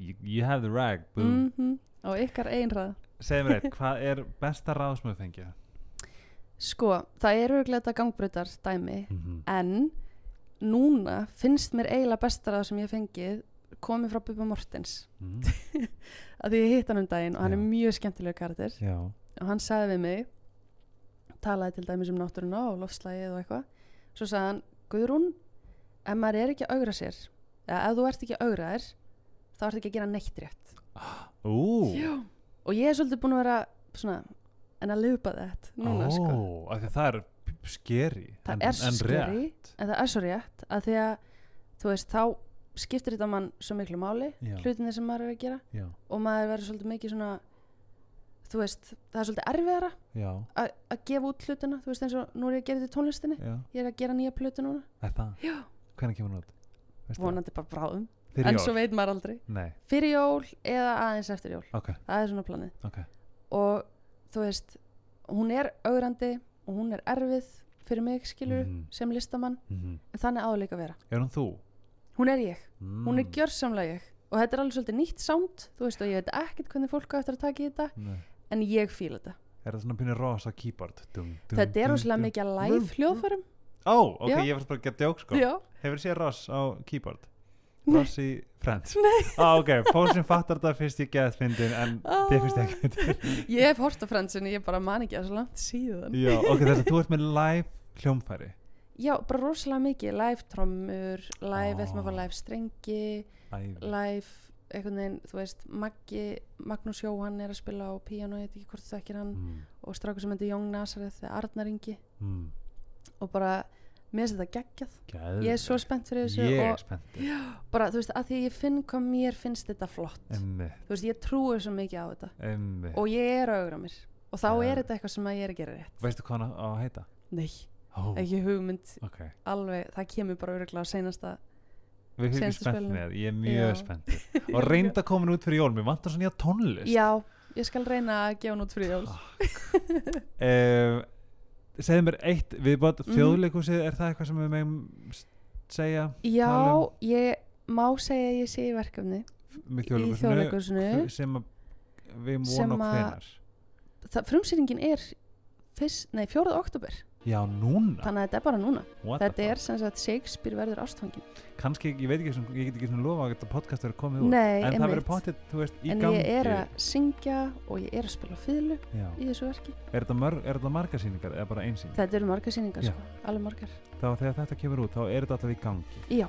[SPEAKER 1] you, you have the rag, boom.
[SPEAKER 2] Mm og ykkar einrað
[SPEAKER 1] segðu mér eitt, hvað er besta ráð sem þú fengið?
[SPEAKER 2] sko, það er auðvitað þetta gangbreytar dæmi
[SPEAKER 1] Mm
[SPEAKER 2] en núna finnst mér eiginlega bestarað sem ég hef fengið komið frá Bubba Mortens.
[SPEAKER 1] -hmm.
[SPEAKER 2] að því ég hitt hann um daginn og hann
[SPEAKER 1] Já.
[SPEAKER 2] er mjög skemmtilega karakter.
[SPEAKER 1] Já,
[SPEAKER 2] og hann sagði við mig talaði til dæmis um náttúruna og lofslægið og eitthvað svo sagði hann, Guðrún ef maður er ekki að augra sér eða ef þú ert ekki að augra þér þá ert ekki að gera neitt rétt
[SPEAKER 1] ú
[SPEAKER 2] Já. og ég er svolítið búin að vera svona en að lupa þetta núna
[SPEAKER 1] ó,
[SPEAKER 2] sko
[SPEAKER 1] af því að það er skeri
[SPEAKER 2] það
[SPEAKER 1] en,
[SPEAKER 2] er
[SPEAKER 1] en
[SPEAKER 2] skeri
[SPEAKER 1] rétt.
[SPEAKER 2] en það er svo rétt að því að þú veist þá skiptir þetta mann svo miklu máli
[SPEAKER 1] Já.
[SPEAKER 2] hlutinni sem maður er að gera
[SPEAKER 1] já,
[SPEAKER 2] og maður verður svolítið mikið svona þú veist, það er svolítið erfiðara
[SPEAKER 1] já,
[SPEAKER 2] að að gefa út hlutina þú veist eins og nú er ég að gera þetta í tónlistinni
[SPEAKER 1] já,
[SPEAKER 2] ég er að gera nýja plötu núna
[SPEAKER 1] er það
[SPEAKER 2] Já.
[SPEAKER 1] hvernig kemur hún út? Veistu það?
[SPEAKER 2] vonandi bara bráðum,
[SPEAKER 1] fyrir
[SPEAKER 2] en
[SPEAKER 1] jól?
[SPEAKER 2] svo veit maður aldrei.
[SPEAKER 1] Nei,
[SPEAKER 2] fyrir jól eða aðeins eftir jól.
[SPEAKER 1] Ok,
[SPEAKER 2] það er svona planið.
[SPEAKER 1] Ok.
[SPEAKER 2] Og þú veist, hún er augrandi og hún er erfið fyrir mig skilur
[SPEAKER 1] Mhm.
[SPEAKER 2] sem listamann.
[SPEAKER 1] Mm
[SPEAKER 2] en þannig áleika að vera.
[SPEAKER 1] Er hún þú?
[SPEAKER 2] hún er ég,
[SPEAKER 1] Mm.
[SPEAKER 2] hún er gjörsamlega ég. Og þetta er alveg svolítið nýtt sound. Þú veist og ég veit ekkert hvernig fólk á eftir að taka í þetta
[SPEAKER 1] Nei.
[SPEAKER 2] en ég fíla þetta.
[SPEAKER 1] Er það svona pínir rosa keyboard? Dum, dum,
[SPEAKER 2] þetta er rosalega mikið að live hljóðfærum.
[SPEAKER 1] Ó, ok,
[SPEAKER 2] Já.
[SPEAKER 1] ég var bara að geta djók sko. Hefur séð Ross á keyboard? Í Friends? Ah, ok, fólk sem fattar þetta fyrst ég geðt fyndin en
[SPEAKER 2] Ah.
[SPEAKER 1] þið finnst ekki
[SPEAKER 2] ég hef hort á Friends en ég bara man ekki að svo langt síðan.
[SPEAKER 1] Já, ok, þess að þú ert með live hljómfæri.
[SPEAKER 2] Já, bara rosalega mikið live trommur, live, ætlum að fá live strengi live, einhvern veginn, þú veist Maggi, Magnús Jóhann er að spila á píano, ég veit ekki hvort þú þekkir hann
[SPEAKER 1] mm,
[SPEAKER 2] og strákur sem heitir Jón Nazareth eða Arnar Ingi.
[SPEAKER 1] Mm.
[SPEAKER 2] og bara, mér finnst þetta geggjað.
[SPEAKER 1] Geðveikt.
[SPEAKER 2] ég er svo spennt fyrir þessu
[SPEAKER 1] Ég er spennt
[SPEAKER 2] bara, þú veist, að því ég finn hvað mér finnst þetta flott.
[SPEAKER 1] Emmi,
[SPEAKER 2] þú veist, ég trúi svo mikið á þetta.
[SPEAKER 1] Emmi
[SPEAKER 2] og ég er að augra mér. Og þá
[SPEAKER 1] Ja.
[SPEAKER 2] er þetta eitthvað sem að ég er að gera rétt.
[SPEAKER 1] Veistu hvað hann á að heita?
[SPEAKER 2] nei,
[SPEAKER 1] Ó,
[SPEAKER 2] ekki hugmynd.
[SPEAKER 1] Ok.
[SPEAKER 2] Alveg, það kemur bara öruglega á seinasta
[SPEAKER 1] Við
[SPEAKER 2] Síðasta
[SPEAKER 1] spennt með, ég er mjög
[SPEAKER 2] Já.
[SPEAKER 1] spenntur. Og reynda komin út fyrir jól, mér vantar svona nýja tónlist.
[SPEAKER 2] Já, ég skal reyna að gefa nút fyrir jól
[SPEAKER 1] Segðu mér eitt viðbót,
[SPEAKER 2] Mhm.
[SPEAKER 1] þjóðleikúsið, er það eitthvað sem við megum s- segja
[SPEAKER 2] já,
[SPEAKER 1] Tala um-
[SPEAKER 2] ég má segja að ég sé í verkefni í
[SPEAKER 1] þjóðleikúsinu sem við
[SPEAKER 2] að-
[SPEAKER 1] hvenar
[SPEAKER 2] það, frumsýningin er fyrst, nei, 4. oktober
[SPEAKER 1] Já, núna?
[SPEAKER 2] Þannig að þetta er bara núna.
[SPEAKER 1] What
[SPEAKER 2] þetta er sem sagt Shakespeare verður ástfangin
[SPEAKER 1] Kannski, ég veit ekki, sem, ég get ekki svona lofa að þetta podcast verður komið úr
[SPEAKER 2] Nei,
[SPEAKER 1] En það verður potið, þú veist, í
[SPEAKER 2] en
[SPEAKER 1] gangi.
[SPEAKER 2] ég er að syngja og ég er að spila
[SPEAKER 1] Já.
[SPEAKER 2] í þessu verki.
[SPEAKER 1] Er þetta, mörg, er þetta margar sýningar eða bara ein sýning?
[SPEAKER 2] þetta eru margar sýningar
[SPEAKER 1] Já.
[SPEAKER 2] sko, alveg margar.
[SPEAKER 1] Þá þegar þetta kemur út, þá er þetta alltaf í gangi.
[SPEAKER 2] Já.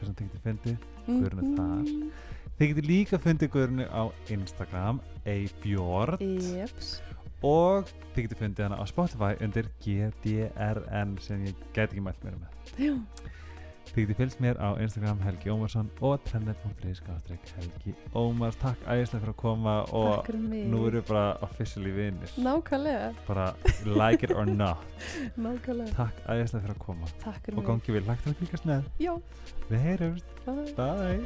[SPEAKER 1] Þess að þið getið fundið Guðrún er þar.
[SPEAKER 2] Mhm.
[SPEAKER 1] Þið getið líka fundið Guðrunu á Instagram Eifjord
[SPEAKER 2] Jeps.
[SPEAKER 1] Og þið getið fundið hana á Spotify undir GDRN sem ég get ekki mælt mér með.
[SPEAKER 2] Já.
[SPEAKER 1] Þið getið fylgst mér á Instagram Helgi Ómarsson og trennet.is Helgi Ómars, takk æðislega fyrir að koma og nú við bara officially vinnir
[SPEAKER 2] nákvæmlega,
[SPEAKER 1] bara like it or not.
[SPEAKER 2] Nákvæmlega.
[SPEAKER 1] Takk æðislega fyrir að koma.
[SPEAKER 2] Takk
[SPEAKER 1] og gangi við, lægt að fylgjast með
[SPEAKER 2] já,
[SPEAKER 1] við heyrumst,
[SPEAKER 2] bye.
[SPEAKER 1] Bye